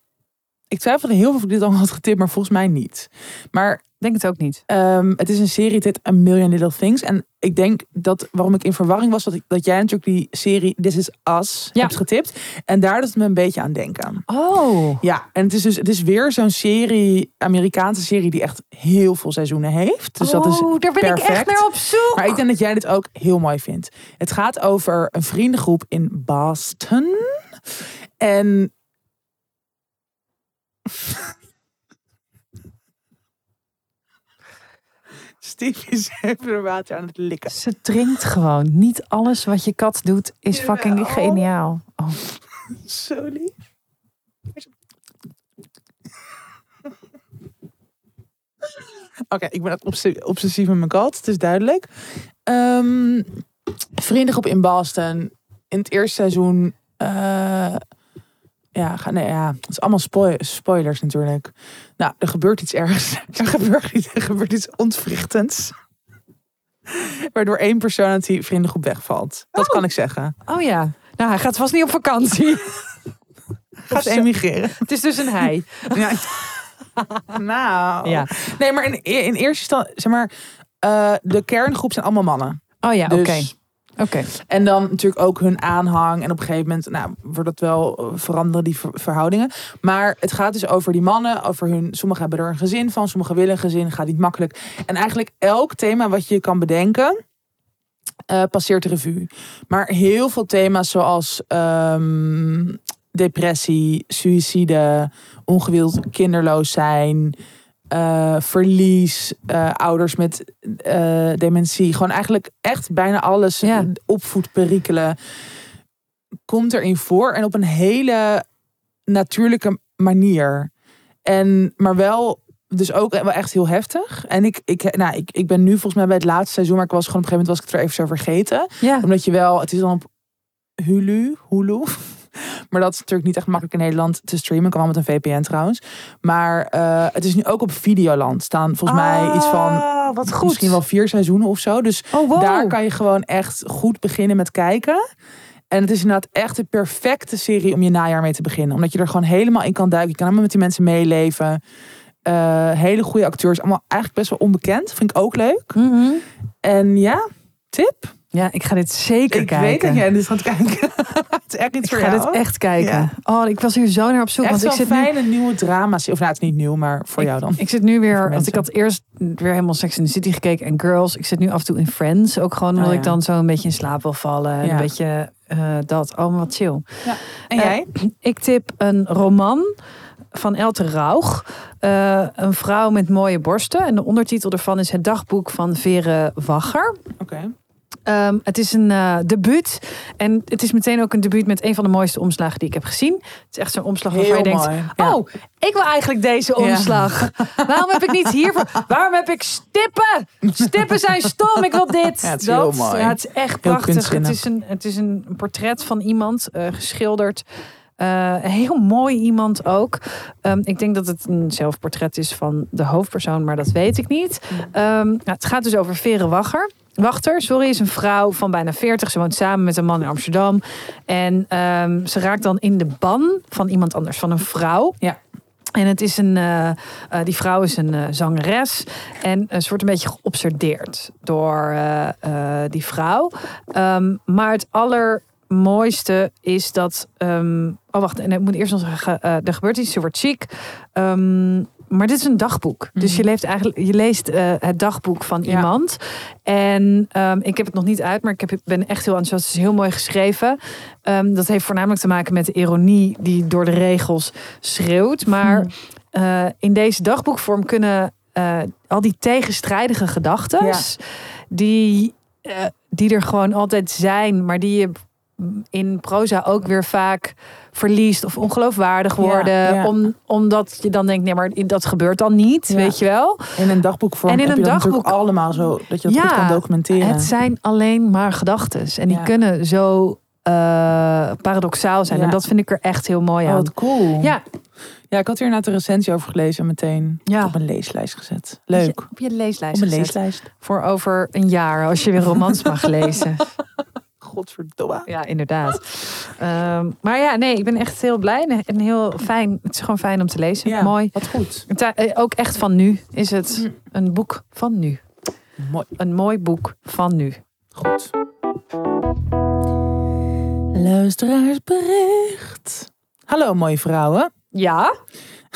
B: Ik twijfelde heel veel of ik dit al had getipt, maar volgens mij niet. Maar
A: Denk het ook niet.
B: Ehm, het is een serie, dit A Million Little Things. En ik denk dat waarom ik in verwarring was, dat, ik, dat jij natuurlijk die serie This Is Us
A: Ja.
B: hebt getipt. En daar doet het me een beetje aan denken.
A: Oh.
B: Ja, en het is dus het is weer zo'n serie, Amerikaanse serie, die echt heel veel seizoenen heeft. Dus dat is
A: oh, daar ben ik echt
B: perfect.
A: naar op zoek.
B: maar ik denk dat jij dit ook heel mooi vindt. Het gaat over een vriendengroep in Boston. En. Steve is even er water aan het likken.
A: Ze drinkt gewoon. Niet alles wat je kat doet is fucking geniaal. Oh.
B: Zo lief. Oké, ik ben obsessief met mijn kat. Het is duidelijk. Ehm vriendengroep in Boston. In het eerste seizoen. eh, ja, nee, ja, het is allemaal spoil- spoilers natuurlijk. Nou, er gebeurt iets ergs. Er gebeurt, iets- er gebeurt iets ontwrichtends. Waardoor één persoon uit die vriendengroep wegvalt. Dat kan ik zeggen.
A: oh ja. Nou, hij gaat vast niet op vakantie.
B: Gaat emigreren.
A: het is dus een hij.
B: Ja. nou.
A: Ja.
B: Nee, maar in, in eerste instantie, zeg maar, eh, de kerngroep zijn allemaal mannen.
A: Oh ja, oké.
B: Dus,
A: Oké.
B: En dan natuurlijk ook hun aanhang. En op een gegeven moment nou, wordt dat wel eh, veranderen, die ver- verhoudingen. Maar het gaat dus over die mannen. Over hun, sommigen hebben er een gezin van. Sommigen willen een gezin. Gaat niet makkelijk. En eigenlijk elk thema wat je kan bedenken. eh, passeert de revue. Maar heel veel thema's zoals ehm, depressie, suïcide, ongewild kinderloos zijn, eh, verlies, eh, ouders met eh, dementie. Gewoon eigenlijk echt bijna alles.
A: Ja.
B: Opvoedperikelen komt erin voor. En op een hele natuurlijke manier. En, maar wel dus ook wel echt heel heftig. En ik, ik, nou, ik, ik ben nu volgens mij bij het laatste seizoen, maar ik was gewoon op een gegeven moment was ik het er even zo vergeten.
A: Ja.
B: Omdat je wel, het is dan op Hulu, Hulu. Maar dat is natuurlijk niet echt makkelijk in Nederland te streamen. Kan wel met een VPN trouwens. Maar eh, het is nu ook op Videoland. Staan volgens mij iets van
A: Ah, wat goed.
B: misschien wel vier seizoenen of zo. Dus
A: Oh, wow.
B: daar kan je gewoon echt goed beginnen met kijken. En het is inderdaad echt de perfecte serie om je najaar mee te beginnen. Omdat je er gewoon helemaal in kan duiken. Je kan helemaal met die mensen meeleven. Eh, hele goede acteurs. Allemaal eigenlijk best wel onbekend. Vind ik ook leuk.
A: Mhm.
B: En ja, tip.
A: Ja, ik ga dit zeker
B: ik
A: kijken.
B: weet dat jij dit gaat kijken. het is echt iets
A: Ik
B: voor
A: ga
B: jou.
A: dit echt kijken.
B: Ja.
A: Oh, ik was hier zo naar op zoek.
B: Echt
A: want ik zit nu
B: fijne nieuwe drama. Of nou, het is niet nieuw, maar voor jou dan.
A: Ik zit nu weer, want ik had eerst weer helemaal Sex in the City gekeken en Girls. Ik zit nu af en toe in Friends, ook gewoon omdat
B: Oh, ja.
A: ik dan zo een beetje in slaap wil vallen.
B: Ja.
A: Een beetje eh, dat, oh wat chill.
B: En
A: Eh,
B: jij?
A: Ik tip een roman van Elte Rauch. Eh, een vrouw met mooie borsten. En de ondertitel ervan is Het dagboek van Vere Wagger.
B: Oké.
A: Ehm, het is een eh debuut. En het is meteen ook een debuut met een van de mooiste omslagen die ik heb gezien. Het is echt zo'n omslag waarvan
B: Heel
A: je denkt...
B: mooi. Ja.
A: Oh, ik wil eigenlijk deze
B: Ja.
A: omslag. Waarom heb ik niet hiervoor? Waarom heb ik stippen? Stippen zijn stom. Ik wil dit.
B: Ja, het is
A: dat.
B: heel mooi.
A: Ja, het is echt prachtig. Het is, een, het is een portret van iemand, eh, geschilderd. Eh, heel mooi iemand ook. Ehm, ik denk dat het een zelfportret is van de hoofdpersoon, maar dat weet ik niet. Ehm, nou, het gaat dus over Vere Wagger. Wachter, sorry, is een vrouw van bijna 40. Ze woont samen met een man in Amsterdam. En ehm, ze raakt dan in de ban van iemand anders, van een vrouw.
B: Ja.
A: En het is een, eh, eh, die vrouw is een zangeres. En ze wordt een beetje geobsedeerd door die vrouw. Maar het allermooiste is dat. Oh, wacht. En ik moet eerst nog zeggen: eh, er gebeurt iets, ze wordt ziek. Ehm, maar dit is een dagboek. Dus
B: Mhm.
A: je, leeft eigenlijk, je leest eh, het dagboek van
B: Ja.
A: iemand. En ehm, ik heb het nog niet uit, maar ik heb, ben echt heel enthousiast. Het is heel mooi geschreven. Ehm, dat heeft voornamelijk te maken met de ironie die door de regels schreeuwt. Maar
B: Hmm.
A: eh, in deze dagboekvorm kunnen al die tegenstrijdige gedachten,
B: Ja.
A: die, die er gewoon altijd zijn, maar die je in proza ook weer vaak verliest of ongeloofwaardig worden.
B: ja.
A: Om, omdat je dan denkt, nee, maar dat gebeurt dan niet,
B: Ja.
A: weet je wel.
B: In een dagboekvorm
A: En in een dagboek-
B: allemaal zo, dat je dat goed kan documenteren.
A: Het zijn alleen maar gedachten. En die kunnen zo eh, paradoxaal zijn. En dat vind ik er echt heel mooi
B: Oh,
A: aan.
B: wat cool.
A: Ja,
B: ja, ik had hier inderdaad een recensie over gelezen en meteen
A: Ja.
B: op een leeslijst gezet. Leuk.
A: op je leeslijst
B: Op een
A: gezet.
B: leeslijst.
A: Voor over een jaar, als je weer romans mag lezen.
B: Godverdomme.
A: Ja, inderdaad. Ehm, maar ja, nee, ik ben echt heel blij en heel fijn. Het is gewoon fijn om te lezen.
B: Ja,
A: Mooi.
B: Wat goed.
A: Het, eh, Ook echt van nu is het een boek van nu.
B: Mooi.
A: Een mooi boek van nu.
B: Goed. Luisteraarsbericht. Hallo mooie vrouwen.
A: Ja,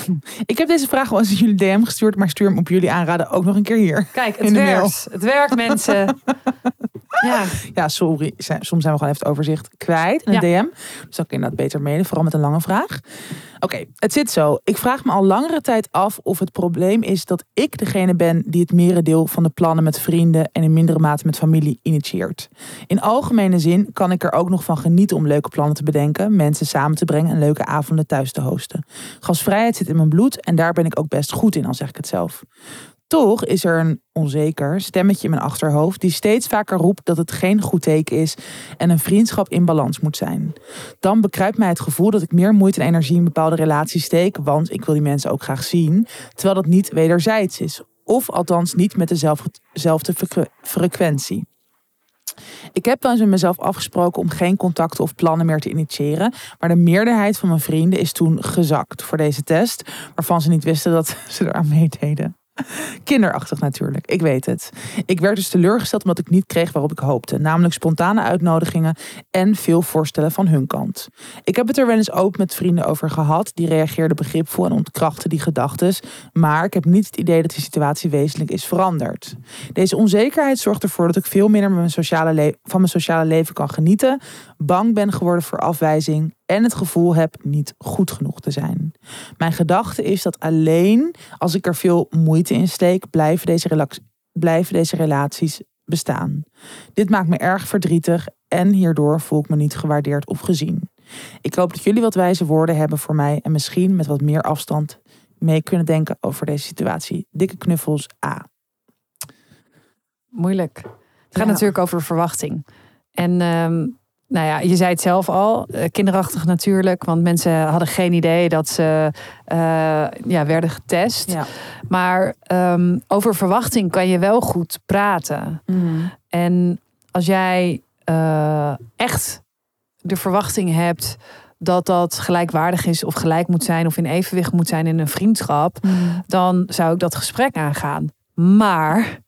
B: Ik heb deze vraag wel eens in jullie DM gestuurd, maar stuur hem op jullie aanraden ook nog een keer hier.
A: kijk, het werkt. Het werkt, mensen. Ja,
B: Ja, sorry. Soms zijn we gewoon even het overzicht kwijt in
A: Ja.
B: DM. Dus dan kun je dat beter mailen, vooral met een lange vraag. Oké, het zit zo. Ik vraag me al langere tijd af of het probleem is dat ik degene ben die het merendeel van de plannen met vrienden en in mindere mate met familie initieert. In algemene zin kan ik er ook nog van genieten om leuke plannen te bedenken, mensen samen te brengen en leuke avonden thuis te hosten. Gasvrijheid zit in mijn bloed en daar ben ik ook best goed in, al zeg ik het zelf. Toch is er een onzeker stemmetje in mijn achterhoofd die steeds vaker roept dat het geen goed teken is en een vriendschap in balans moet zijn. Dan bekruipt mij het gevoel dat ik meer moeite en energie in bepaalde relaties steek, want ik wil die mensen ook graag zien, terwijl dat niet wederzijds is. Of althans niet met dezelfde frequ- frequentie. Ik heb wel eens met mezelf afgesproken om geen contacten of plannen meer te initiëren. Maar de meerderheid van mijn vrienden is toen gezakt voor deze test. Waarvan ze niet wisten dat ze eraan meededen. Kinderachtig natuurlijk, ik weet het. Ik werd dus teleurgesteld omdat ik niet kreeg waarop ik hoopte. Namelijk spontane uitnodigingen en veel voorstellen van hun kant. Ik heb het er wel eens open met vrienden over gehad. Die reageerden begripvol en ontkrachten die gedachten. Maar ik heb niet het idee dat die situatie wezenlijk is veranderd. Deze onzekerheid zorgt ervoor dat ik veel minder met mijn sociale le- van mijn sociale leven kan genieten. Bang ben geworden voor afwijzing. En het gevoel heb niet goed genoeg te zijn. Mijn gedachte is dat alleen als ik er veel moeite in steek, blijven deze, blijven deze relaties bestaan. Dit maakt me erg verdrietig en hierdoor voel ik me niet gewaardeerd of gezien. Ik hoop dat jullie wat wijze woorden hebben voor mij en misschien met wat meer afstand mee kunnen denken over deze situatie. Dikke knuffels, A.
A: moeilijk. Het gaat
B: Ja.
A: natuurlijk over verwachting. En ehm, nou ja, je zei het zelf al, eh, kinderachtig natuurlijk, want mensen hadden geen idee dat ze eh, ja, werden getest.
B: Ja.
A: Maar ehm, over verwachting kan je wel goed praten. En als jij eh, echt de verwachting hebt dat dat gelijkwaardig is of gelijk moet zijn of in evenwicht moet zijn in een vriendschap, dan zou ik dat gesprek aangaan. Maar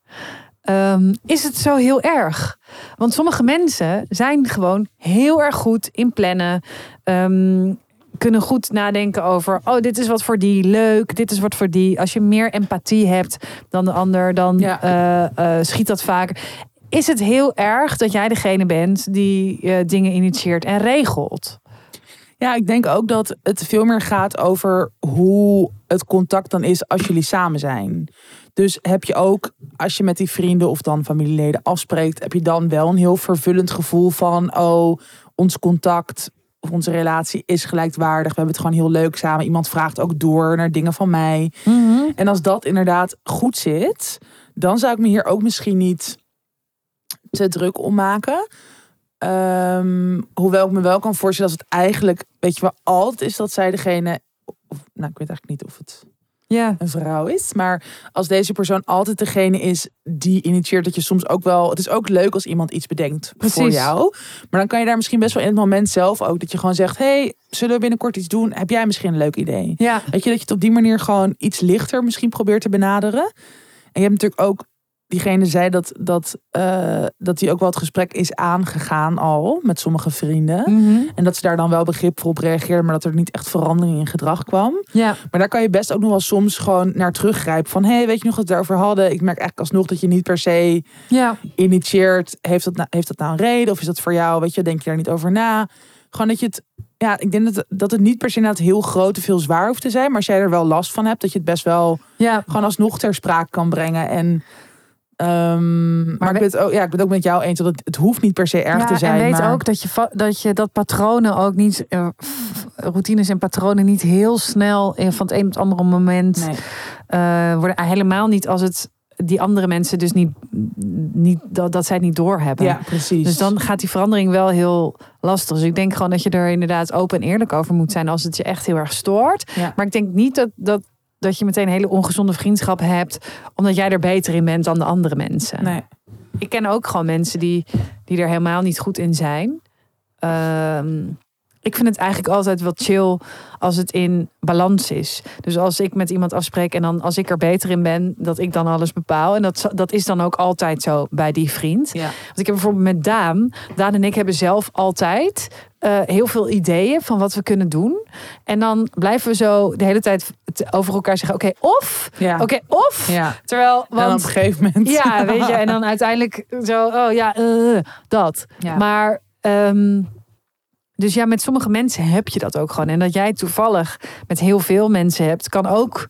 A: ehm, is het zo heel erg? Want sommige mensen zijn gewoon heel erg goed in plannen. ehm, kunnen goed nadenken over, oh, dit is wat voor die leuk, dit is wat voor die. Als je meer empathie hebt dan de ander, dan
B: Ja.
A: eh, eh, schiet dat vaker. Is het heel erg dat jij degene bent die eh, dingen initieert en regelt?
B: Ja, ik denk ook dat het veel meer gaat over hoe het contact dan is als jullie samen zijn. Dus heb je ook, als je met die vrienden of dan familieleden afspreekt, heb je dan wel een heel vervullend gevoel van, oh, ons contact of onze relatie is gelijkwaardig. We hebben het gewoon heel leuk samen. Iemand vraagt ook door naar dingen van mij. En als dat inderdaad goed zit, dan zou ik me hier ook misschien niet te druk om maken. Ehm, hoewel ik me wel kan voorstellen dat het eigenlijk, weet je wel, altijd is dat zij degene, of, nou ik weet eigenlijk niet of het
A: Ja.
B: een vrouw is, maar als deze persoon altijd degene is die initieert, dat je soms ook wel, het is ook leuk als iemand iets bedenkt voor jou, maar dan kan je daar misschien best wel in het moment zelf ook, dat je gewoon zegt, hey, zullen we binnenkort iets doen? Heb jij misschien een leuk idee?
A: Ja.
B: Weet je, dat je het op die manier gewoon iets lichter misschien probeert te benaderen. En je hebt natuurlijk ook, diegene zei dat, dat, eh, dat hij ook wel het gesprek is aangegaan al met sommige vrienden.
A: Mhm.
B: En dat ze daar dan wel begripvol op reageerden, maar dat er niet echt verandering in gedrag kwam.
A: Ja.
B: Maar daar kan je best ook nog wel soms gewoon naar teruggrijpen. Van, hé, hey, weet je nog dat we daarover hadden? Ik merk eigenlijk alsnog dat je niet per se
A: Ja.
B: initieert. Heeft dat, nou, heeft dat nou een reden? Of is dat voor jou, weet je, denk je daar niet over na? Gewoon dat je het, ja, ik denk dat, dat het niet per se inderdaad heel groot of heel zwaar hoeft te zijn. Maar als jij er wel last van hebt, dat je het best wel
A: Ja.
B: gewoon alsnog ter sprake kan brengen. En Ehm, maar
A: Maar
B: ik ben, het ook, ja, ik ben het ook met jou eens dat het, het hoeft niet per se erg
A: Ja,
B: te zijn.
A: en weet
B: maar...
A: ook dat je, dat je dat patronen ook niet, eh, routines en patronen niet heel snel van het een op het andere moment
B: Nee.
A: eh, worden. Helemaal niet als het die andere mensen dus niet, niet dat, dat zij het niet doorhebben.
B: Ja, precies.
A: Dus dan gaat die verandering wel heel lastig. Dus ik denk gewoon dat je er inderdaad open en eerlijk over moet zijn als het je echt heel erg stoort.
B: Ja.
A: Maar ik denk niet dat, dat, dat je meteen een hele ongezonde vriendschap hebt, omdat jij er beter in bent dan de andere mensen.
B: Nee.
A: Ik ken ook gewoon mensen die, die er helemaal niet goed in zijn. Ehm, ik vind het eigenlijk altijd wel chill als het in balans is. Dus als ik met iemand afspreek en dan als ik er beter in ben, dat ik dan alles bepaal. En dat, dat is dan ook altijd zo bij die vriend.
B: Ja.
A: Want ik heb bijvoorbeeld met Daan. Daan en ik hebben zelf altijd eh, heel veel ideeën van wat we kunnen doen. En dan blijven we zo de hele tijd over elkaar zeggen: oké, of.
B: Ja.
A: Oké, of.
B: ja.
A: Terwijl,
B: En dan op
A: want
B: een gegeven moment.
A: ja, weet je, en dan uiteindelijk zo, oh ja, eh, dat.
B: Ja.
A: Maar, ehm, dus ja, met sommige mensen heb je dat ook gewoon. En dat jij toevallig met heel veel mensen hebt, kan ook,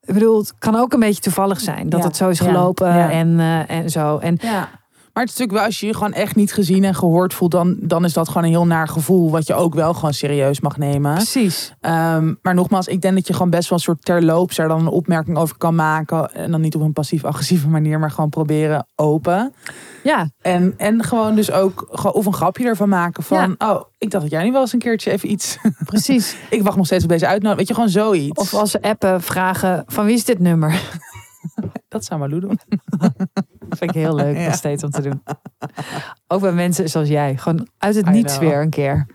A: ik bedoel, het kan ook een beetje toevallig zijn dat
B: Ja,
A: het zo is gelopen
B: ja.
A: En, eh, en zo. En
B: Ja. Maar het is natuurlijk wel, als je je gewoon echt niet gezien en gehoord voelt, dan, dan is dat gewoon een heel naar gevoel. Wat je ook wel gewoon serieus mag nemen.
A: precies.
B: Ehm, maar nogmaals, ik denk dat je gewoon best wel een soort terloops er dan een opmerking over kan maken. En dan niet op een passief-agressieve manier, maar gewoon proberen open.
A: Ja,
B: En, en gewoon dus ook of een grapje ervan maken van, oh, ik dacht dat jij nu wel eens een keertje even iets.
A: precies.
B: ik wacht nog steeds op deze uitnodiging. Weet je, gewoon zoiets.
A: Of als ze appen vragen van wie is dit nummer?
B: Dat zou Malou doen.
A: Dat vind ik heel leuk
B: Ja.
A: nog steeds om te doen. Ook bij mensen zoals jij. Gewoon uit het
B: I
A: niets
B: know.
A: weer een keer.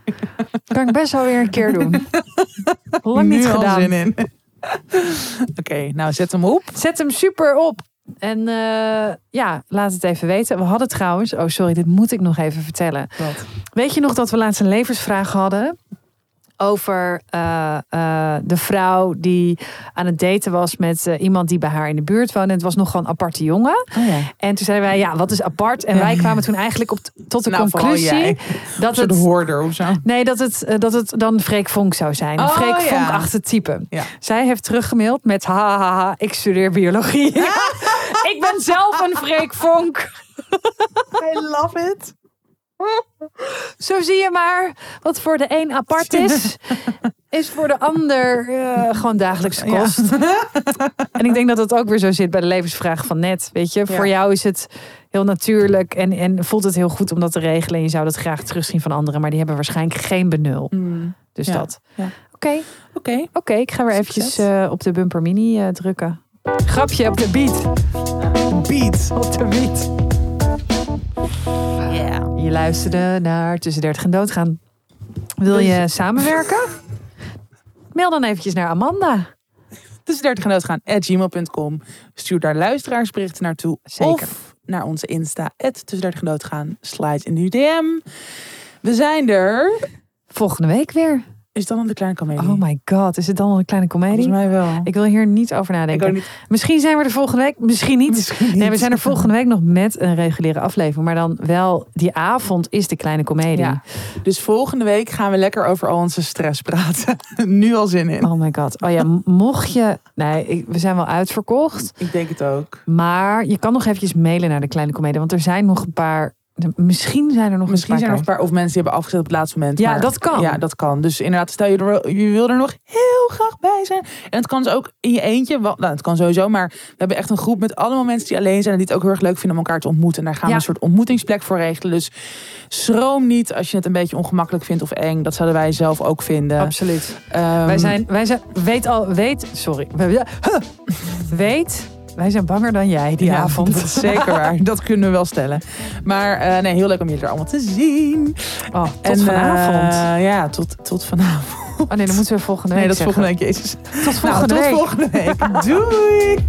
A: Kan ik best wel weer een keer doen. Lang
B: Nu
A: niet gedaan.
B: zin in. Oké, nou zet hem op.
A: Zet hem super op. En eh, ja, laat het even weten. We hadden trouwens, oh sorry, dit moet ik nog even vertellen. Weet je nog dat we laatst een levensvraag hadden? Over eh, eh, de vrouw die aan het daten was met eh, iemand die bij haar in de buurt woonde. Het was nog gewoon een aparte jongen.
B: Oh ja.
A: En toen zeiden wij, ja, wat is apart? En
B: Ja.
A: wij kwamen toen eigenlijk op, tot de
B: Nou,
A: conclusie
B: jij.
A: dat het,
B: hoorder of zo.
A: nee, dat, het, dat het dan Freek Vonk zou zijn. Een
B: Oh,
A: Freek
B: ja.
A: Vonk-achtig type.
B: Ja.
A: Zij heeft teruggemaild met, ha, ha, ha, ik studeer biologie. ik ben zelf een Freek Vonk.
B: I love it.
A: Zo zie je maar, wat voor de een apart is, is voor de ander eh, gewoon dagelijkse
B: Ja.
A: kost. En ik denk dat het ook weer zo zit bij de levensvraag van net. Weet je,
B: Ja.
A: voor jou is het heel natuurlijk en, en voelt het heel goed om dat te regelen. En je zou dat graag terugzien van anderen, maar die hebben waarschijnlijk geen benul.
B: Mm,
A: Dus
B: Ja.
A: dat.
B: Ja.
A: Oké,
B: Oké.
A: oké, ik ga weer eventjes eh, op de bumper mini eh, drukken. Grapje op de beat.
B: Beat.
A: Op de beat. Je luisterde naar Tussen 30 en Doodgaan. Wil je samenwerken? Mail dan eventjes naar Amanda.
B: Tussen 30 en doodgaan at gmail.com. Stuur daar luisteraarsberichten naartoe.
A: Zeker.
B: Of naar onze Insta at tussen 30 en doodgaan. Slide in uw DM. We zijn er.
A: Volgende week weer.
B: Is het dan de kleine comedie?
A: Oh my god, is het dan een kleine
B: Volgens
A: komedie?
B: mij wel.
A: Ik wil hier niet over nadenken.
B: niet.
A: Misschien zijn we er volgende week, misschien niet.
B: Misschien niet.
A: Nee, we zijn er volgende week nog met een reguliere aflevering. Maar dan wel, die avond is de kleine komedie.
B: Ja. Dus volgende week gaan we lekker over al onze stress praten. nu al zin in.
A: Oh my god. Oh ja, mocht je... Nee, ik- we zijn wel uitverkocht.
B: Ik denk het ook.
A: Maar je kan nog eventjes mailen naar de kleine komedie. Want er zijn nog een paar... Misschien zijn er nog
B: Misschien
A: een
B: zijn
A: paar
B: er nog een paar of mensen die hebben afgezet op het laatste moment.
A: Ja,
B: maar-
A: dat kan.
B: Ja, dat kan. Dus inderdaad, stel je, er, je wil er nog heel graag bij zijn. En het kan dus ook in je eentje. wel- Nou, het kan sowieso. Maar we hebben echt een groep met allemaal mensen die alleen zijn. En die het ook heel erg leuk vinden om elkaar te ontmoeten. En daar gaan
A: Ja.
B: we een soort ontmoetingsplek voor regelen. Dus schroom niet als je het een beetje ongemakkelijk vindt of eng. Dat zouden wij zelf ook vinden.
A: Absoluut.
B: Ehm,
A: Wij zijn, wij zijn, weet al, weet, sorry. Weet, wij zijn banger dan jij die
B: ja,
A: avond.
B: Dat is zeker waar. Dat kunnen we wel stellen. Maar eh, nee, heel leuk om je er allemaal te zien.
A: Oh, tot
B: En,
A: vanavond.
B: eh, ja, tot, tot vanavond.
A: oh nee, dan moeten we volgende week
B: Nee, dat is volgende week, Jezus.
A: Tot volgende
B: Nou,
A: week.
B: tot volgende week. Doei!